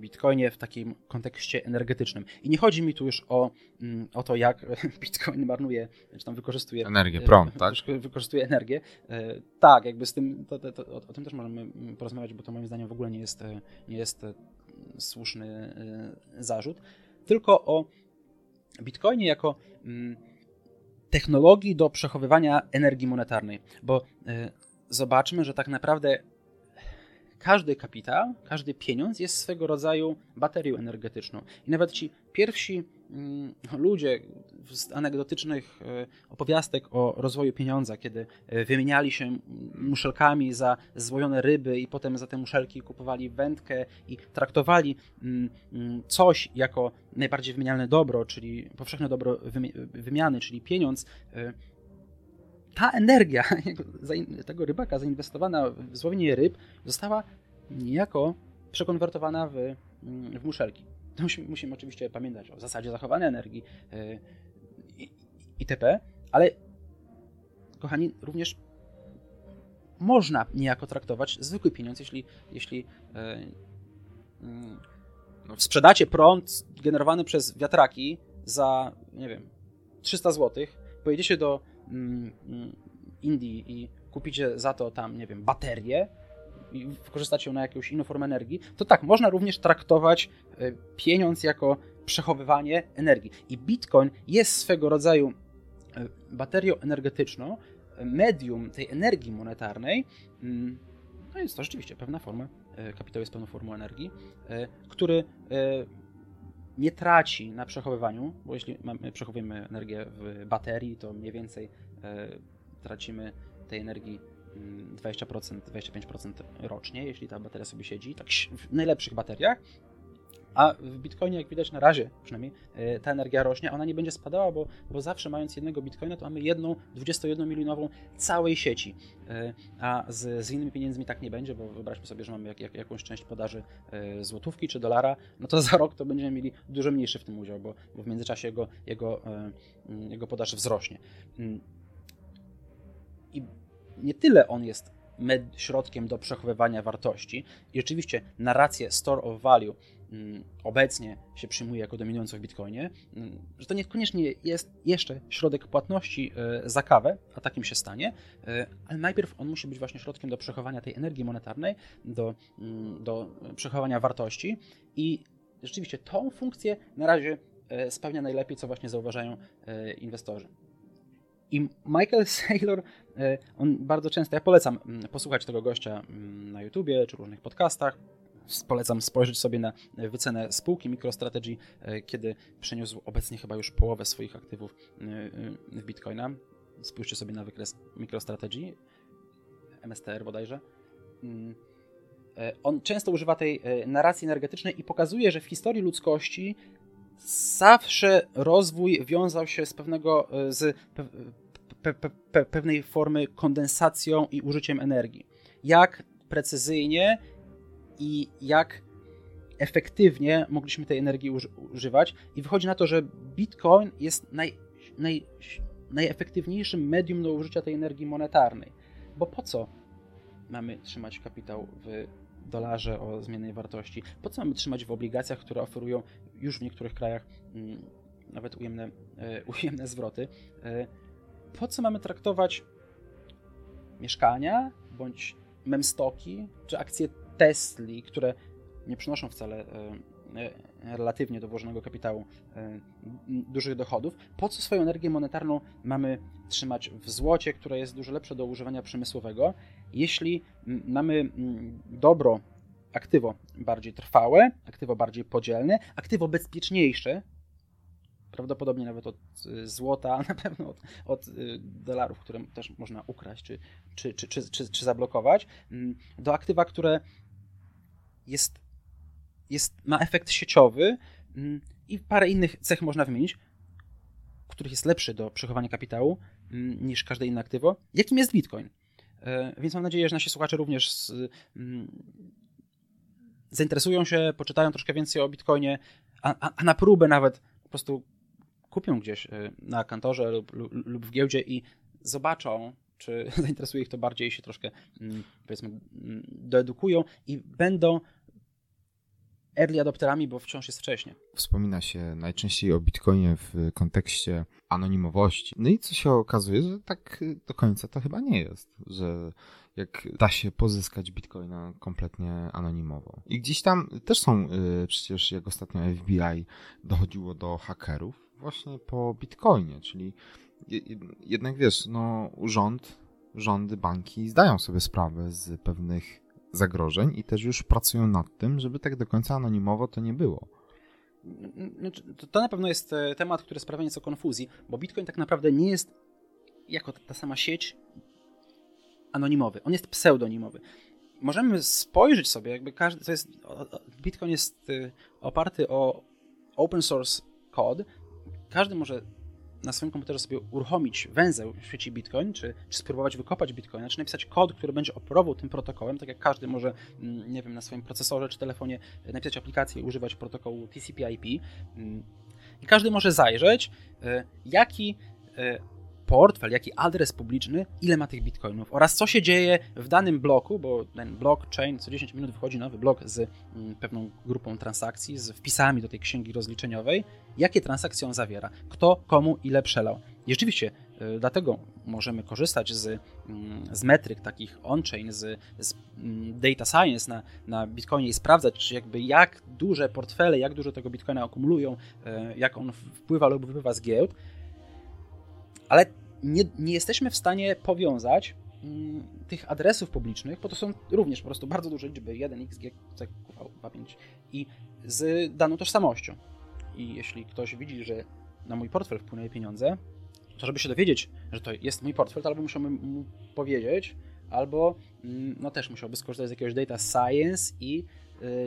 Bitcoinie w takim kontekście energetycznym. I nie chodzi mi tu już o, mm, o to, jak *laughs* Bitcoin marnuje, czy tam wykorzystuje energię, prąd, tak? Wykorzystuje energię. E, tak, jakby z tym, to, to, to, o, tym też możemy porozmawiać, bo to moim zdaniem w ogóle nie jest, e, nie jest słuszny zarzut. Tylko o Bitcoinie jako mm, technologii do przechowywania energii monetarnej, bo zobaczmy, że tak naprawdę każdy kapitał, każdy pieniądz jest swego rodzaju baterią energetyczną. I nawet ci pierwsi ludzie z anegdotycznych e, opowiastek o rozwoju pieniądza, kiedy e, wymieniali się muszelkami za złojone ryby i potem za te muszelki kupowali wędkę i traktowali mm, mm, coś jako najbardziej wymienialne dobro, czyli powszechne dobro wymiany, czyli pieniądz, e, ta energia *laughs* tego rybaka zainwestowana w złowienie ryb została niejako przekonwertowana w, mm, w muszelki. Musimy, musimy, oczywiście pamiętać o zasadzie zachowania energii yy, itp., ale kochani, również można niejako traktować zwykły pieniądz, jeśli, jeśli yy, yy, sprzedacie prąd generowany przez wiatraki za, nie wiem, 300 zł, pojedziecie do Mm, mm, Indii i kupicie za to tam, nie wiem, baterię i wykorzystacie ją na jakąś inną formę energii, to tak, można również traktować e, pieniądz jako przechowywanie energii. I Bitcoin jest swego rodzaju e, baterią energetyczną, e, medium tej energii monetarnej. Mm, no jest to rzeczywiście pewna forma, kapitał jest pewną formą energii, który nie traci na przechowywaniu, bo jeśli przechowujemy energię w baterii, to mniej więcej tracimy tej energii 20%, mm, 25% rocznie, jeśli ta bateria sobie siedzi, tak w najlepszych bateriach. A w Bitcoinie, jak widać na razie przynajmniej, e, ta energia rośnie, ona nie będzie spadała, bo, bo zawsze mając jednego Bitcoina, to mamy jedną 21-milionową całej sieci. E, a z, z innymi pieniędzmi tak nie będzie, bo wyobraźmy sobie, że mamy jak, jak, jakąś część podaży e, złotówki czy dolara, no to *laughs* za rok to będziemy mieli dużo mniejszy w tym udział, bo, bo w międzyczasie jego, jego, jego podaż wzrośnie. Mm. I nie tyle on jest środkiem do przechowywania wartości. I oczywiście narrację store of value Mm, obecnie się przyjmuje jako dominującą w Bitcoinie, mm, że to niekoniecznie jest jeszcze środek płatności e, za kawę, a takim się stanie, e, ale najpierw on musi być właśnie środkiem do przechowania tej energii monetarnej, do, mm, do wartości i rzeczywiście tą funkcję na razie e, spełnia najlepiej, co właśnie zauważają inwestorzy. I Michael Saylor, on bardzo często, ja polecam posłuchać tego gościa na YouTubie czy różnych podcastach, polecam spojrzeć sobie na wycenę spółki MicroStrategy, e, kiedy przeniósł obecnie chyba już połowę swoich aktywów e, e, w Bitcoina. Spójrzcie sobie na wykres MicroStrategy, MSTR bodajże. Mm, on często używa tej narracji energetycznej i pokazuje, że w historii ludzkości zawsze rozwój wiązał się z pewnego, z pe, pe, pe, pewnej formy kondensacją i użyciem energii. Jak precyzyjnie i jak efektywnie mogliśmy tej energii używać. I wychodzi na to, że Bitcoin jest naj, naj, najefektywniejszym medium do użycia tej energii monetarnej. Bo po co mamy trzymać kapitał w dolarze o zmiennej wartości? Po co mamy trzymać w obligacjach, które oferują już w niektórych krajach mm, nawet ujemne, e, ujemne zwroty? E, po co mamy traktować mieszkania bądź memstoki czy akcje Tesli, które nie przynoszą wcale relatywnie do włożonego kapitału dużych dochodów, po co swoją energię monetarną mamy trzymać w złocie, które jest dużo lepsze do używania przemysłowego, jeśli mamy dobro aktywo bardziej trwałe, aktywo bardziej podzielne, aktywo bezpieczniejsze, prawdopodobnie nawet od y, złota, *laughs* na pewno od, od y, dolarów, które też można ukraść czy, czy, czy, czy, czy, czy zablokować, do aktywa, które jest, jest, ma efekt sieciowy i parę innych cech można wymienić, których jest lepszy do przechowania kapitału niż każde inne aktywo. Jakim jest Bitcoin? E, więc mam nadzieję, że nasi słuchacze również z, zainteresują się, poczytają troszkę więcej o Bitcoinie, a, a, a na próbę nawet po prostu kupią gdzieś y, na kantorze lub, lub w giełdzie i zobaczą, czy *laughs* zainteresuje ich to bardziej się troszkę, mm, powiedzmy, mm, doedukują i będą early adopterami, bo wciąż jest wcześnie. Wspomina się najczęściej o Bitcoinie w kontekście anonimowości. No i co się okazuje, że tak do końca to chyba nie jest, że jak da się pozyskać bitcoina kompletnie anonimowo. I gdzieś tam też są y, przecież, jak ostatnio FBI dochodziło do hakerów, właśnie po bitcoinie, czyli jednak wiesz, no rząd, rządy, banki zdają sobie sprawę z pewnych zagrożeń i też już pracują nad tym, żeby tak do końca anonimowo to nie było. Znaczy, to na pewno jest e, temat, który sprawia nieco konfuzji, bo Bitcoin tak naprawdę nie jest jako ta sama sieć anonimowy. On jest pseudonimowy. Możemy spojrzeć sobie, jakby każdy, to jest, Bitcoin jest e, oparty o open source kod. Każdy może na swoim komputerze sobie uruchomić węzeł w sieci Bitcoin, czy, czy spróbować wykopać Bitcoina, czy napisać kod, który będzie operował tym protokołem, tak jak każdy może, mm, nie wiem, na swoim procesorze czy telefonie napisać aplikację i używać protokołu TCP/IP. Mm. I każdy może zajrzeć, e, jaki e, portfel, jaki adres publiczny, ile ma tych bitcoinów oraz co się dzieje w danym bloku, bo ten blockchain co 10 minut wychodzi nowy blok z mm, pewną grupą transakcji, z wpisami do tej księgi rozliczeniowej, jakie transakcje on zawiera, kto komu ile przelał. I rzeczywiście y, dlatego możemy korzystać z, mm, z metryk takich on-chain, z, z mm, data science na, na Bitcoinie i sprawdzać, czy jakby jak duże portfele, jak dużo tego Bitcoina akumulują, y, jak on wpływa lub wypływa z giełd, ale nie, nie jesteśmy w stanie powiązać mm, tych adresów publicznych, bo to są również po prostu bardzo duże liczby, 1 x, g, c, q, 5 i z daną tożsamością. I jeśli ktoś widzi, że na mój portfel wpłynęły pieniądze, to żeby się dowiedzieć, że to jest mój portfel, to albo musiałbym mu powiedzieć, albo mm, no też musiałby skorzystać z jakiegoś data science i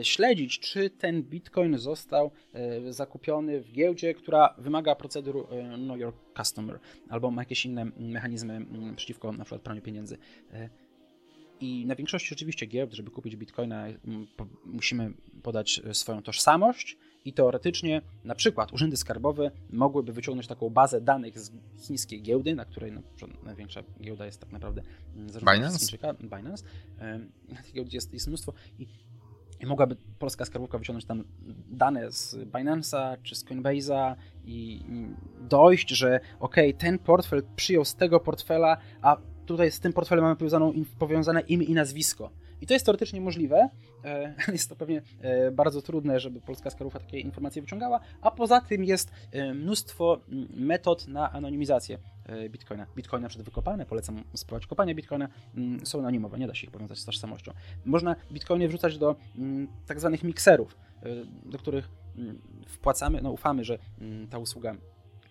śledzić, czy ten bitcoin został e, zakupiony w giełdzie, która wymaga procedur e, Know Your Customer, albo ma jakieś inne mechanizmy przeciwko na przykład praniu pieniędzy. I na większości rzeczywiście giełd, żeby kupić bitcoina, musimy podać swoją tożsamość i teoretycznie na przykład urzędy skarbowe mogłyby wyciągnąć taką bazę danych z chińskiej giełdy, na której no, największa giełda jest tak naprawdę Binance. Chińczyka, Binance. Na tej giełdzie jest, jest mnóstwo i i mogłaby polska skarbówka wyciągnąć tam dane z Binance'a czy z Coinbase'a i dojść, że ok, ten portfel przyjął z tego portfela, a tutaj z tym portfelem mamy powiązaną, powiązane imię i nazwisko. I to jest teoretycznie możliwe. E, *laughs* jest to pewnie e, bardzo trudne, żeby polska skarbówka takie informacje wyciągała, a poza tym jest e, mnóstwo metod na anonimizację Bitcoina. Bitcoina przed wykopane, polecam spróbować kopania Bitcoina, są anonimowe, nie da się ich powiązać z tożsamością. Można Bitcoiny wrzucać do tak zwanych mikserów, do których wpłacamy, no ufamy, że ta usługa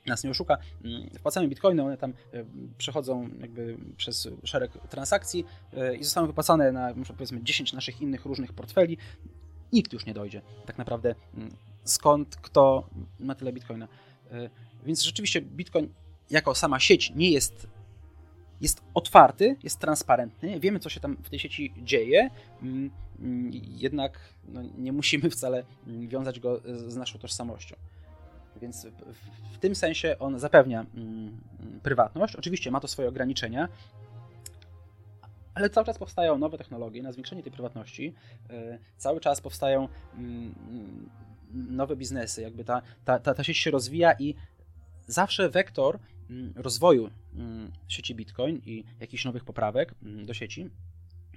nas nie oszuka. Mm, wpłacamy bitcoiny, one tam e, przechodzą jakby przez szereg transakcji e, i zostaną wypłacane na powiedzmy 10 naszych innych różnych portfeli. Nikt już nie dojdzie tak naprawdę mm, skąd kto ma tyle bitcoina. E, więc rzeczywiście bitcoin jako sama sieć nie jest jest otwarty, jest transparentny, wiemy, co się tam w tej sieci dzieje, mm, jednak no, nie musimy wcale wiązać go z naszą tożsamością. Więc w, tym sensie on zapewnia mm, prywatność. Oczywiście ma to swoje ograniczenia, ale cały czas powstają nowe technologie na zwiększenie tej prywatności. Yy, cały czas powstają mm, nowe biznesy, jakby ta, ta, ta, ta sieć się rozwija i zawsze wektor mm, rozwoju mm, sieci Bitcoin i jakichś nowych poprawek mm, do sieci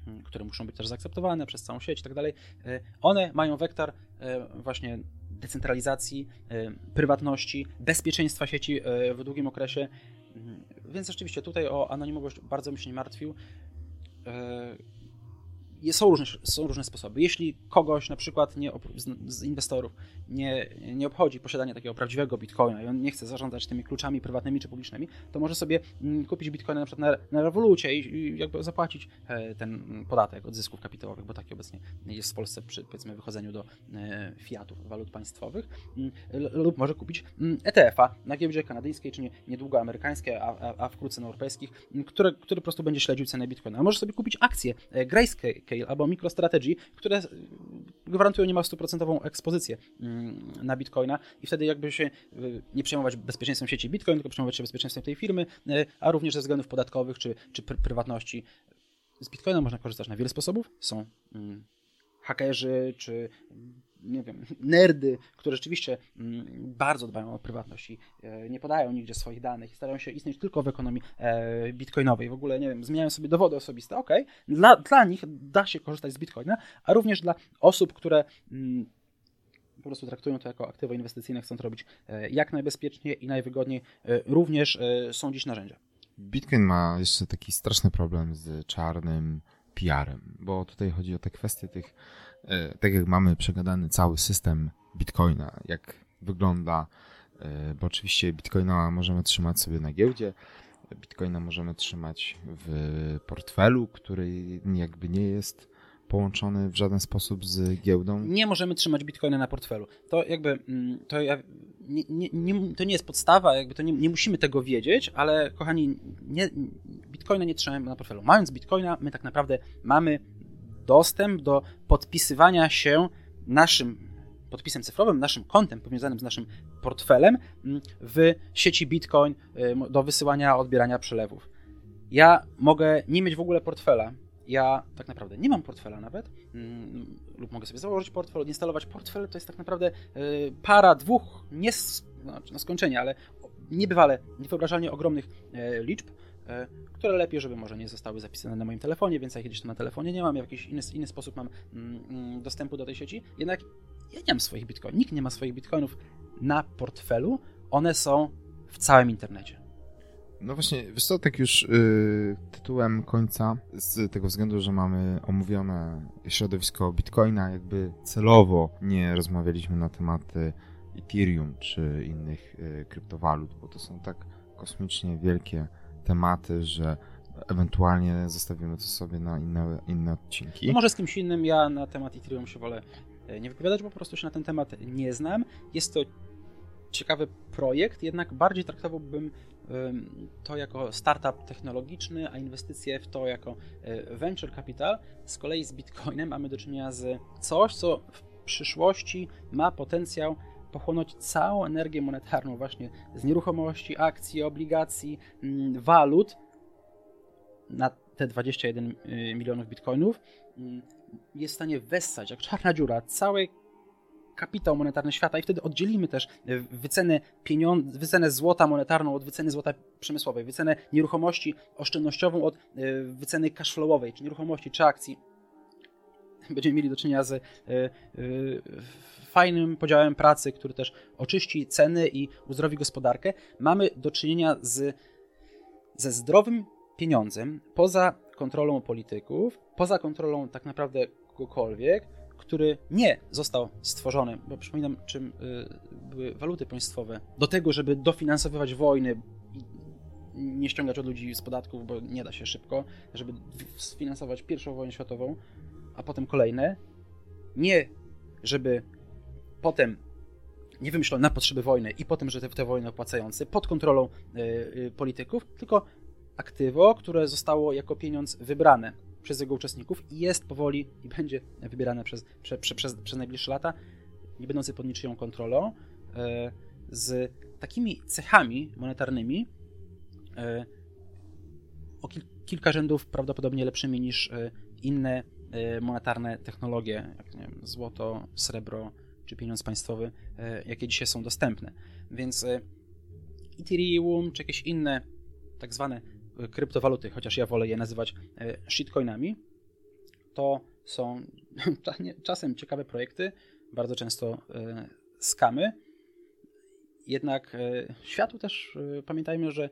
mm, które muszą być też zaakceptowane przez całą sieć i tak dalej, one mają wektor właśnie decentralizacji, prywatności, bezpieczeństwa sieci w długim okresie. Mm, więc rzeczywiście tutaj o anonimowość bardzo bym się nie martwił są różne, są różne sposoby. Jeśli kogoś na przykład nie, z, inwestorów nie, nie obchodzi posiadanie takiego prawdziwego bitcoina i on nie chce zarządzać tymi kluczami prywatnymi czy publicznymi, to może sobie mm, kupić bitcoina na przykład na, na rewolucie i, i jakby zapłacić e, ten podatek od zysków kapitałowych, bo taki obecnie jest w Polsce przy powiedzmy wychodzeniu do e, fiatów, walut państwowych, mm, lub może kupić mm, ETF-a na giełdzie kanadyjskiej, czy nie, niedługo amerykańskiej, a, a, a wkrótce na europejskich, które, który po prostu będzie śledził cenę bitcoina. A może sobie kupić akcję e, Albo MicroStrategy, które gwarantują niemal stuprocentową ekspozycję mm, na Bitcoina i wtedy jakby się y, nie przejmować bezpieczeństwem sieci Bitcoin, tylko przejmować się bezpieczeństwem tej firmy, y, a również ze względów podatkowych czy, czy pr prywatności. Z Bitcoina można korzystać na wiele sposobów. Są mm, hakerzy czy nie wiem, nerdy, które rzeczywiście mm, bardzo dbają o prywatność i e, nie podają nigdzie swoich danych i starają się istnieć tylko w ekonomii e, bitcoinowej. W ogóle, nie wiem, zmieniają sobie dowody osobiste. Ok, dla, dla nich da się korzystać z bitcoina, a również dla osób, które mm, po prostu traktują to jako aktywo inwestycyjne, chcą to robić e, jak najbezpieczniej i najwygodniej, również są dziś narzędzia. Bitcoin ma jeszcze taki straszny problem z czarnym PR-em, bo tutaj chodzi o te kwestie tych tak jak mamy przegadany cały system Bitcoina, jak wygląda, e, bo oczywiście Bitcoina możemy trzymać sobie na giełdzie, Bitcoina możemy trzymać w portfelu, który jakby nie jest połączony w żaden sposób z giełdą? Nie możemy trzymać bitcoina na portfelu. To jakby, mm, to, ja, nie, nie, nie, to nie jest podstawa, jakby to nie, musimy tego wiedzieć, ale kochani, bitcoina nie trzymamy na portfelu. Mając bitcoina, my tak naprawdę mamy dostęp do podpisywania się naszym podpisem cyfrowym, naszym kontem powiązanym z naszym portfelem mm, w sieci Bitcoin do wysyłania, odbierania przelewów. Ja mogę nie mieć w ogóle portfela. Ja tak naprawdę nie mam portfela nawet, mm, lub mogę sobie założyć portfel, odinstalować portfel. To jest tak naprawdę y, para dwóch, nie znaczy na skończenie, ale niebywale, niewyobrażalnie ogromnych y, liczb, które lepiej, żeby może nie zostały zapisane na moim telefonie, więc jak kiedyś to na telefonie nie mam, w jakiś inny, inny sposób mam mm, mm, dostępu do tej sieci. Jednak ja nie mam swoich bitcoinów, nikt nie ma swoich bitcoinów na portfelu, one są w całym internecie. No właśnie, wiesz co, tak już yy, tytułem końca, z tego względu, że mamy omówione środowisko Bitcoina, jakby celowo nie rozmawialiśmy na tematy Ethereum czy innych yy, kryptowalut, bo to są tak kosmicznie wielkie tematy, że ewentualnie zostawimy to sobie na inne, inne odcinki. No może z kimś innym, ja na temat Ethereum się wolę e, nie wypowiadać, bo po prostu się na ten temat nie znam. Jest to ciekawy projekt, jednak bardziej traktowałbym to jako startup technologiczny, a inwestycje w to jako e, venture capital. Z kolei z Bitcoinem mamy do czynienia z coś, co w przyszłości ma potencjał pochłonąć całą energię monetarną właśnie z nieruchomości, akcji, obligacji, mm, walut na te 21 y, milionów bitcoinów mm, jest w stanie wessać jak czarna dziura cały kapitał monetarny świata i wtedy oddzielimy też y, wycenę, pieniądz, wycenę złota monetarną od wyceny złota przemysłowej, wycenę nieruchomości oszczędnościową od y, wyceny cashflowowej, czy nieruchomości, czy akcji będziemy mieli do czynienia z y, y, fajnym podziałem pracy, który też oczyści ceny i uzdrowi gospodarkę. Mamy do czynienia z, ze zdrowym pieniądzem poza kontrolą polityków, poza kontrolą tak naprawdę kogokolwiek, który nie został stworzony, bo przypominam, czym y, były waluty państwowe, do tego, żeby dofinansowywać wojny, nie ściągać od ludzi z podatków, bo nie da się szybko, żeby sfinansować pierwszą wojnę światową, a potem kolejne. Nie, żeby potem nie wymyślono na potrzeby wojny i potem, że te, te wojny opłacające pod kontrolą y, y, polityków, tylko aktywo, które zostało jako pieniądz wybrane przez jego uczestników i jest powoli i będzie wybierane przez, prze, prze, przez, przez najbliższe lata, nie będący pod niczyją kontrolą, y, z takimi cechami monetarnymi o kil, kilka rzędów prawdopodobnie lepszymi niż inne monetarne technologie, jak nie wiem, złoto, srebro czy pieniądz państwowy, y, jakie dzisiaj są dostępne. Więc y, Ethereum czy jakieś inne tak zwane kryptowaluty, chociaż ja wolę je nazywać shitcoinami, to są *laughs* czasem ciekawe projekty, bardzo często skamy. Jednak światu też pamiętajmy, że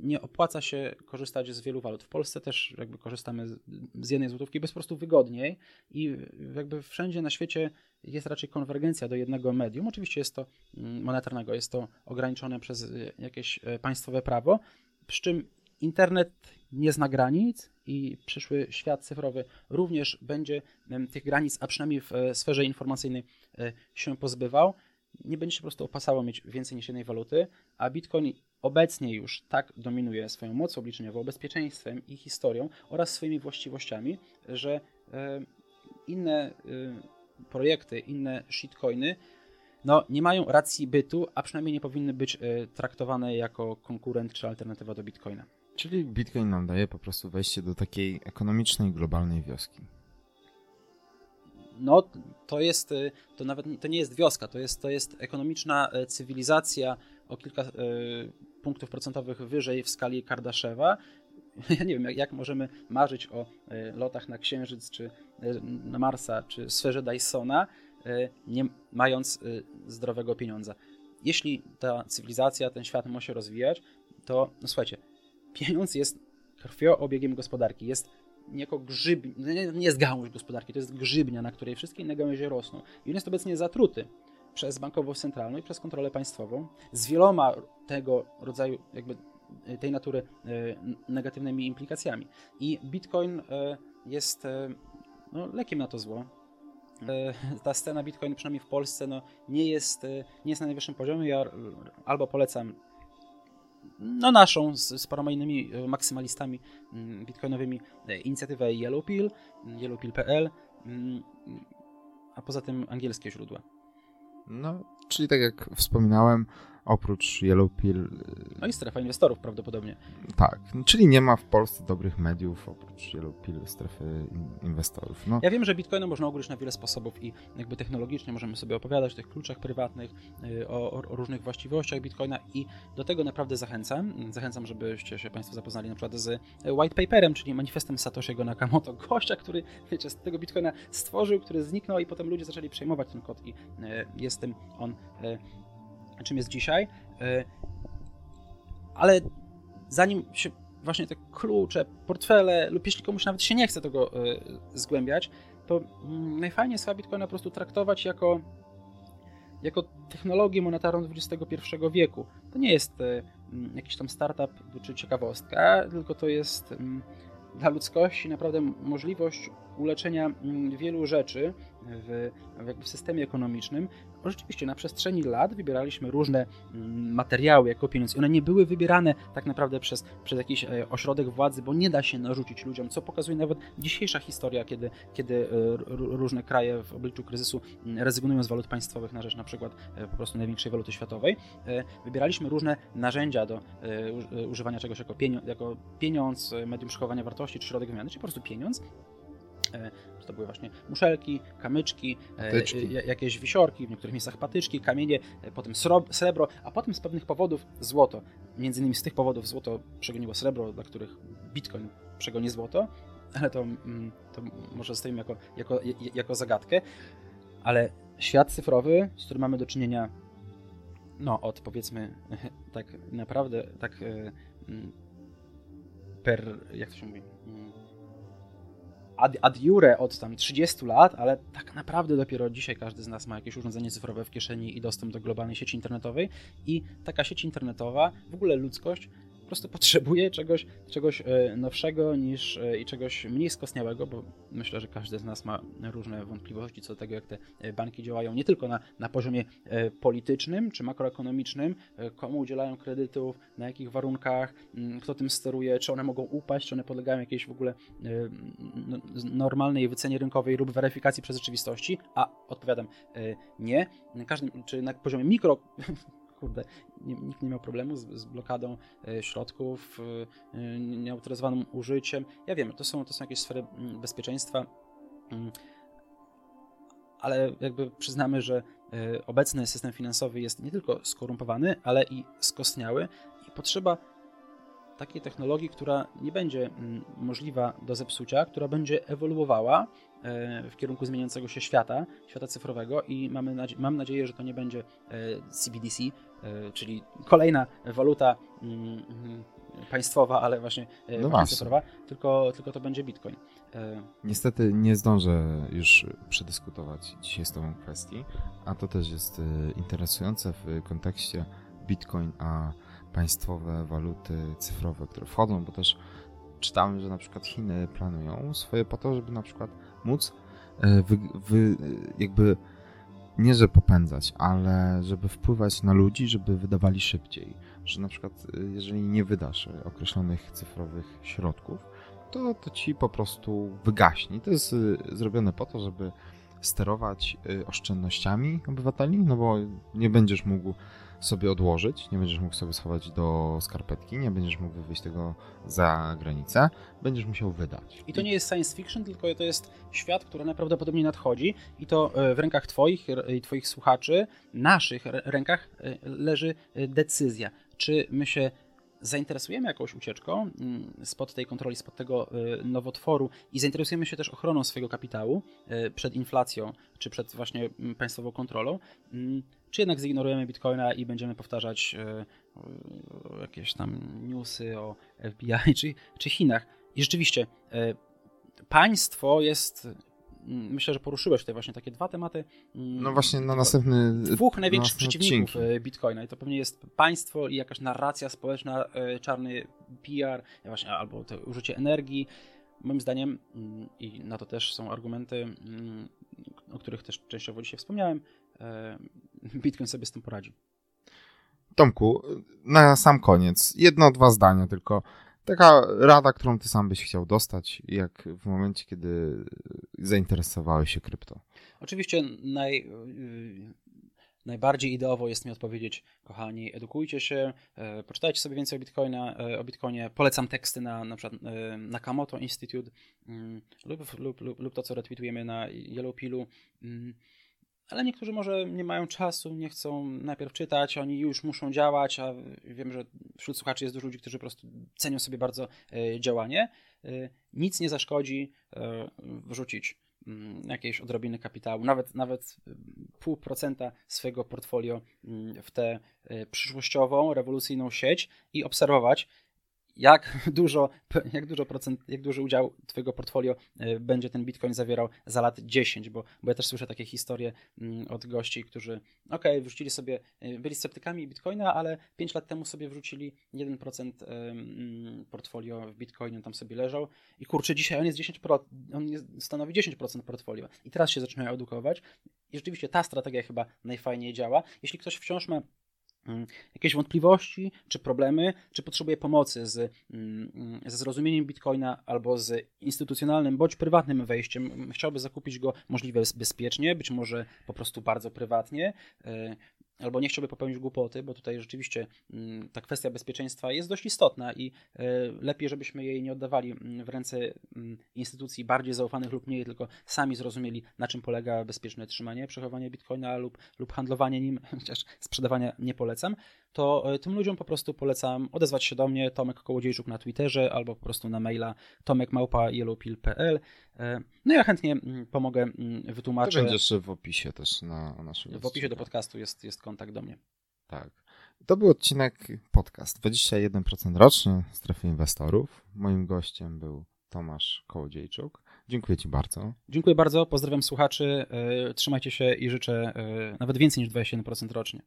nie opłaca się korzystać z wielu walut. W Polsce też jakby korzystamy z jednej złotówki, jest po prostu wygodniej i jakby wszędzie na świecie jest raczej konwergencja do jednego medium. Oczywiście jest to mm, monetarnego, jest to ograniczone przez y, jakieś e, państwowe prawo, przy czym internet nie zna granic i przyszły świat cyfrowy również będzie tych granic, a przynajmniej w e, sferze informacyjnej e, się pozbywał. Nie będzie się po prostu opasało mieć więcej niż jednej waluty, a Bitcoin obecnie już tak dominuje swoją mocą obliczeniową, bezpieczeństwem i historią oraz swoimi właściwościami, że e, inne e, projekty, inne shitcoiny no, nie mają racji bytu, a przynajmniej nie powinny być e, traktowane jako konkurent czy alternatywa do Bitcoina. Czyli Bitcoin nam daje po prostu wejście do takiej ekonomicznej, globalnej wioski. No, to jest, to nawet to nie jest wioska, to jest, to jest ekonomiczna cywilizacja o kilka punktów procentowych wyżej w skali Kardaszewa. *laughs* Ja nie wiem, jak, jak możemy marzyć o e, lotach na Księżyc, czy e, na Marsa, czy sferze Dysona, e, nie mając zdrowego pieniądza. Jeśli ta cywilizacja, ten świat ma się rozwijać, to no słuchajcie, pieniądz jest krwioobiegiem gospodarki, jest niejako grzyb, nie, nie jest gałąź gospodarki, to jest grzybnia, na której wszystkie inne gałęzie rosną. I on jest obecnie zatruty przez bankowość centralną i przez kontrolę państwową z wieloma tego rodzaju jakby e, tej natury e, negatywnymi implikacjami. I Bitcoin e, jest no, lekiem na to zło. *laughs* Ta scena Bitcoin, przynajmniej w Polsce, no, nie, jest, nie jest na najwyższym poziomie. Ja albo polecam no, naszą z, z paroma innymi maksymalistami mm, bitcoinowymi inicjatywę Yellowpill, yellowpill.pl, mm, a poza tym angielskie źródła. No, czyli tak jak wspominałem, oprócz Yellow Pill... No i strefa inwestorów prawdopodobnie. Tak, czyli nie ma w Polsce dobrych mediów oprócz Yellow Pill strefy inwestorów. No. Ja wiem, że Bitcoina można ugryźć na wiele sposobów i jakby technologicznie możemy sobie opowiadać o tych kluczach prywatnych, y, o, o, różnych właściwościach Bitcoina i do tego naprawdę zachęcam. Zachęcam, żebyście się Państwo zapoznali na przykład z white paperem, czyli manifestem Satoshi'ego Nakamoto, *laughs* gościa, który wiecie, z tego Bitcoina stworzył, który zniknął i potem ludzie zaczęli przejmować ten kod i y, jest tym on y, czym jest dzisiaj. E, ale zanim się właśnie te klucze, portfele, lub jeśli komuś nawet się nie chce tego e, zgłębiać, to mm, najfajniej jest Bitcoina po prostu traktować jako, jako technologię monetarną XXI wieku. To nie jest e, mm, jakiś tam startup czy ciekawostka, tylko to jest mm, dla ludzkości naprawdę możliwość uleczenia wielu rzeczy w, w systemie ekonomicznym, rzeczywiście na przestrzeni lat wybieraliśmy różne mm, materiały jako pieniądz i one nie były wybierane tak naprawdę przez, przez jakiś e, ośrodek władzy, bo nie da się narzucić ludziom, co pokazuje nawet dzisiejsza historia, kiedy, kiedy e, różne kraje w obliczu kryzysu mm, rezygnują z walut państwowych na rzecz na przykład e, po prostu największej waluty światowej. Wybieraliśmy różne narzędzia do używania czegoś jako pieniądz, jako pieniądz medium przechowania wartości czy środek wymiany, czy po prostu pieniądz to były właśnie muszelki, kamyczki, patyczki. jakieś wisiorki, w niektórych miejscach patyczki, kamienie, potem srebro, a potem z pewnych powodów złoto. Między innymi z tych powodów złoto przegoniło srebro, dla których bitcoin przegoni złoto, ale to, mm, to może zostawimy jako, jako, jako zagadkę. Ale świat cyfrowy, z którym mamy do czynienia no od powiedzmy *laughs* tak naprawdę tak e, mm, per, jak to się mówi, mm, ad, ad jure od tam 30 lat, ale tak naprawdę dopiero dzisiaj każdy z nas ma jakieś urządzenie cyfrowe w kieszeni i dostęp do globalnej sieci internetowej. I taka sieć internetowa, w ogóle ludzkość prostu potrzebuje czegoś, czegoś e, nowszego niż e, i czegoś mniej skostniałego, bo myślę, że każdy z nas ma różne wątpliwości co do tego, jak te e, banki działają nie tylko na, na poziomie politycznym czy makroekonomicznym, komu udzielają kredytów, na jakich warunkach, kto tym steruje, czy one mogą upaść, czy one podlegają jakiejś w ogóle normalnej wycenie rynkowej lub weryfikacji przez rzeczywistości, a odpowiadam nie. Na każdym, czy na poziomie mikro *laughs* kurde, nikt nie miał problemu z, z blokadą e, środków, e, nieautoryzowanym użyciem. Ja wiem, to są, to są jakieś sfery mm, bezpieczeństwa, mm, ale jakby przyznamy, że e, obecny system finansowy jest nie tylko skorumpowany, ale i skostniały i potrzeba takiej technologii, która nie będzie mm, możliwa do zepsucia, która będzie ewoluowała w kierunku zmieniającego się świata, świata cyfrowego i mamy nadzie mam nadzieję, że to nie będzie CBDC, czyli kolejna waluta mm, mm, państwowa, ale właśnie no cyfrowa, tylko, tylko to będzie Bitcoin. E, Niestety nie zdążę już przedyskutować dzisiaj z Tobą kwestii, a to też jest e, interesujące w kontekście Bitcoin, a państwowe waluty cyfrowe, które wchodzą, bo też czytałem, że na przykład Chiny planują swoje po to, żeby na przykład móc e, wy, wy, jakby nie, że popędzać, ale żeby wpływać na ludzi, żeby wydawali szybciej. Że na przykład, jeżeli nie wydasz określonych cyfrowych środków, to, to ci po prostu wygaśnie. To jest y, zrobione po to, żeby sterować oszczędnościami obywateli, no bo nie będziesz mógł sobie odłożyć, nie będziesz mógł sobie schować do skarpetki, nie będziesz mógł wyjść tego za granicę, będziesz musiał wydać. I to nie jest science fiction, tylko to jest świat, który najprawdopodobniej nadchodzi i to e, w rękach twoich i twoich słuchaczy, naszych rękach e, leży e, decyzja. Czy my się zainteresujemy jakąś ucieczką mm, spod tej kontroli, spod tego y, nowotworu i zainteresujemy się też ochroną swojego kapitału y, przed inflacją, czy przed właśnie mm, państwową kontrolą, mm, czy jednak zignorujemy bitcoina i będziemy powtarzać y, jakieś tam newsy o FBI *laughs* czy, czy Chinach. I rzeczywiście państwo jest myślę, że poruszyłeś tutaj właśnie takie dwa tematy. Mm, no właśnie na następny Dwóch największych przeciwników odcinki. E, Bitcoina i to pewnie jest państwo i jakaś narracja społeczna, e, czarny PR, właśnie, albo to użycie energii. Moim zdaniem, mm, i na to też są argumenty, mm, o których też częściowo dzisiaj wspomniałem, e, Bitcoin sobie z tym poradzi. Tomku, na sam koniec, jedno, dwa zdania tylko. Taka rada, którą ty sam byś chciał dostać, jak w momencie, kiedy zainteresowałeś się krypto? Oczywiście naj, y, najbardziej ideowo jest mi odpowiedzieć, kochani, edukujcie się, e, poczytajcie sobie więcej o, Bitcoina, e, o Bitcoinie, polecam teksty na na przykład e, Nakamoto Institute mm, lub, lub, lub, lub to, co retweetujemy na Yellow Pillu. Ale niektórzy może nie mają czasu, nie chcą najpierw czytać, oni już muszą działać, a wiem, że wśród słuchaczy jest dużo ludzi, którzy po prostu cenią sobie bardzo e, działanie. E, nic nie zaszkodzi e, wrzucić mm, jakiejś odrobiny kapitału, nawet, nawet pół procenta swojego portfolio mm, w tę przyszłościową, rewolucyjną sieć i obserwować, jak *laughs* dużo, *laughs* jak dużo procent, jak duży udział twojego portfolio e, będzie ten Bitcoin zawierał za lat 10, bo, bo ja też słyszę takie historie mm, od gości, którzy ok, wrzucili sobie, e, byli sceptykami Bitcoina, ale 5 lat temu sobie wrzucili 1% mm, portfolio w Bitcoinie, tam sobie leżał. I kurczę, dzisiaj on jest 10%, on stanowi 10% portfolio. I teraz się zaczynają edukować. I rzeczywiście ta strategia chyba najfajniej działa. Jeśli ktoś wciąż ma jakieś wątpliwości czy problemy, czy potrzebuje pomocy z, mm, ze zrozumieniem Bitcoina albo z instytucjonalnym bądź prywatnym wejściem, chciałby zakupić go możliwie bezpiecznie, być może po prostu bardzo prywatnie, e, albo nie chciałby popełnić głupoty, bo tutaj rzeczywiście mm, ta kwestia bezpieczeństwa jest dość istotna i e, lepiej, żebyśmy jej nie oddawali mm, w ręce mm, instytucji bardziej zaufanych lub mniej, tylko sami zrozumieli, na czym polega bezpieczne trzymanie, przechowanie bitcoina lub, lub handlowanie nim, *laughs* chociaż sprzedawania nie polecam, to e, tym ludziom po prostu polecam odezwać się do mnie, Tomek Kołodziejczuk na Twitterze albo po prostu na maila tomekmałpa.yellowpill.pl e, No ja chętnie pomogę, wytłumaczyć. To będzie jeszcze w opisie też na naszym W opisie do podcastu jest, jest kontakt do mnie. Tak. To był odcinek podcast 21% rocznie strefy inwestorów. Moim gościem był Tomasz Kołodziejczuk. Dziękuję Ci bardzo. Dziękuję bardzo, pozdrawiam słuchaczy, e, trzymajcie się i życzę nawet więcej niż 21% rocznie.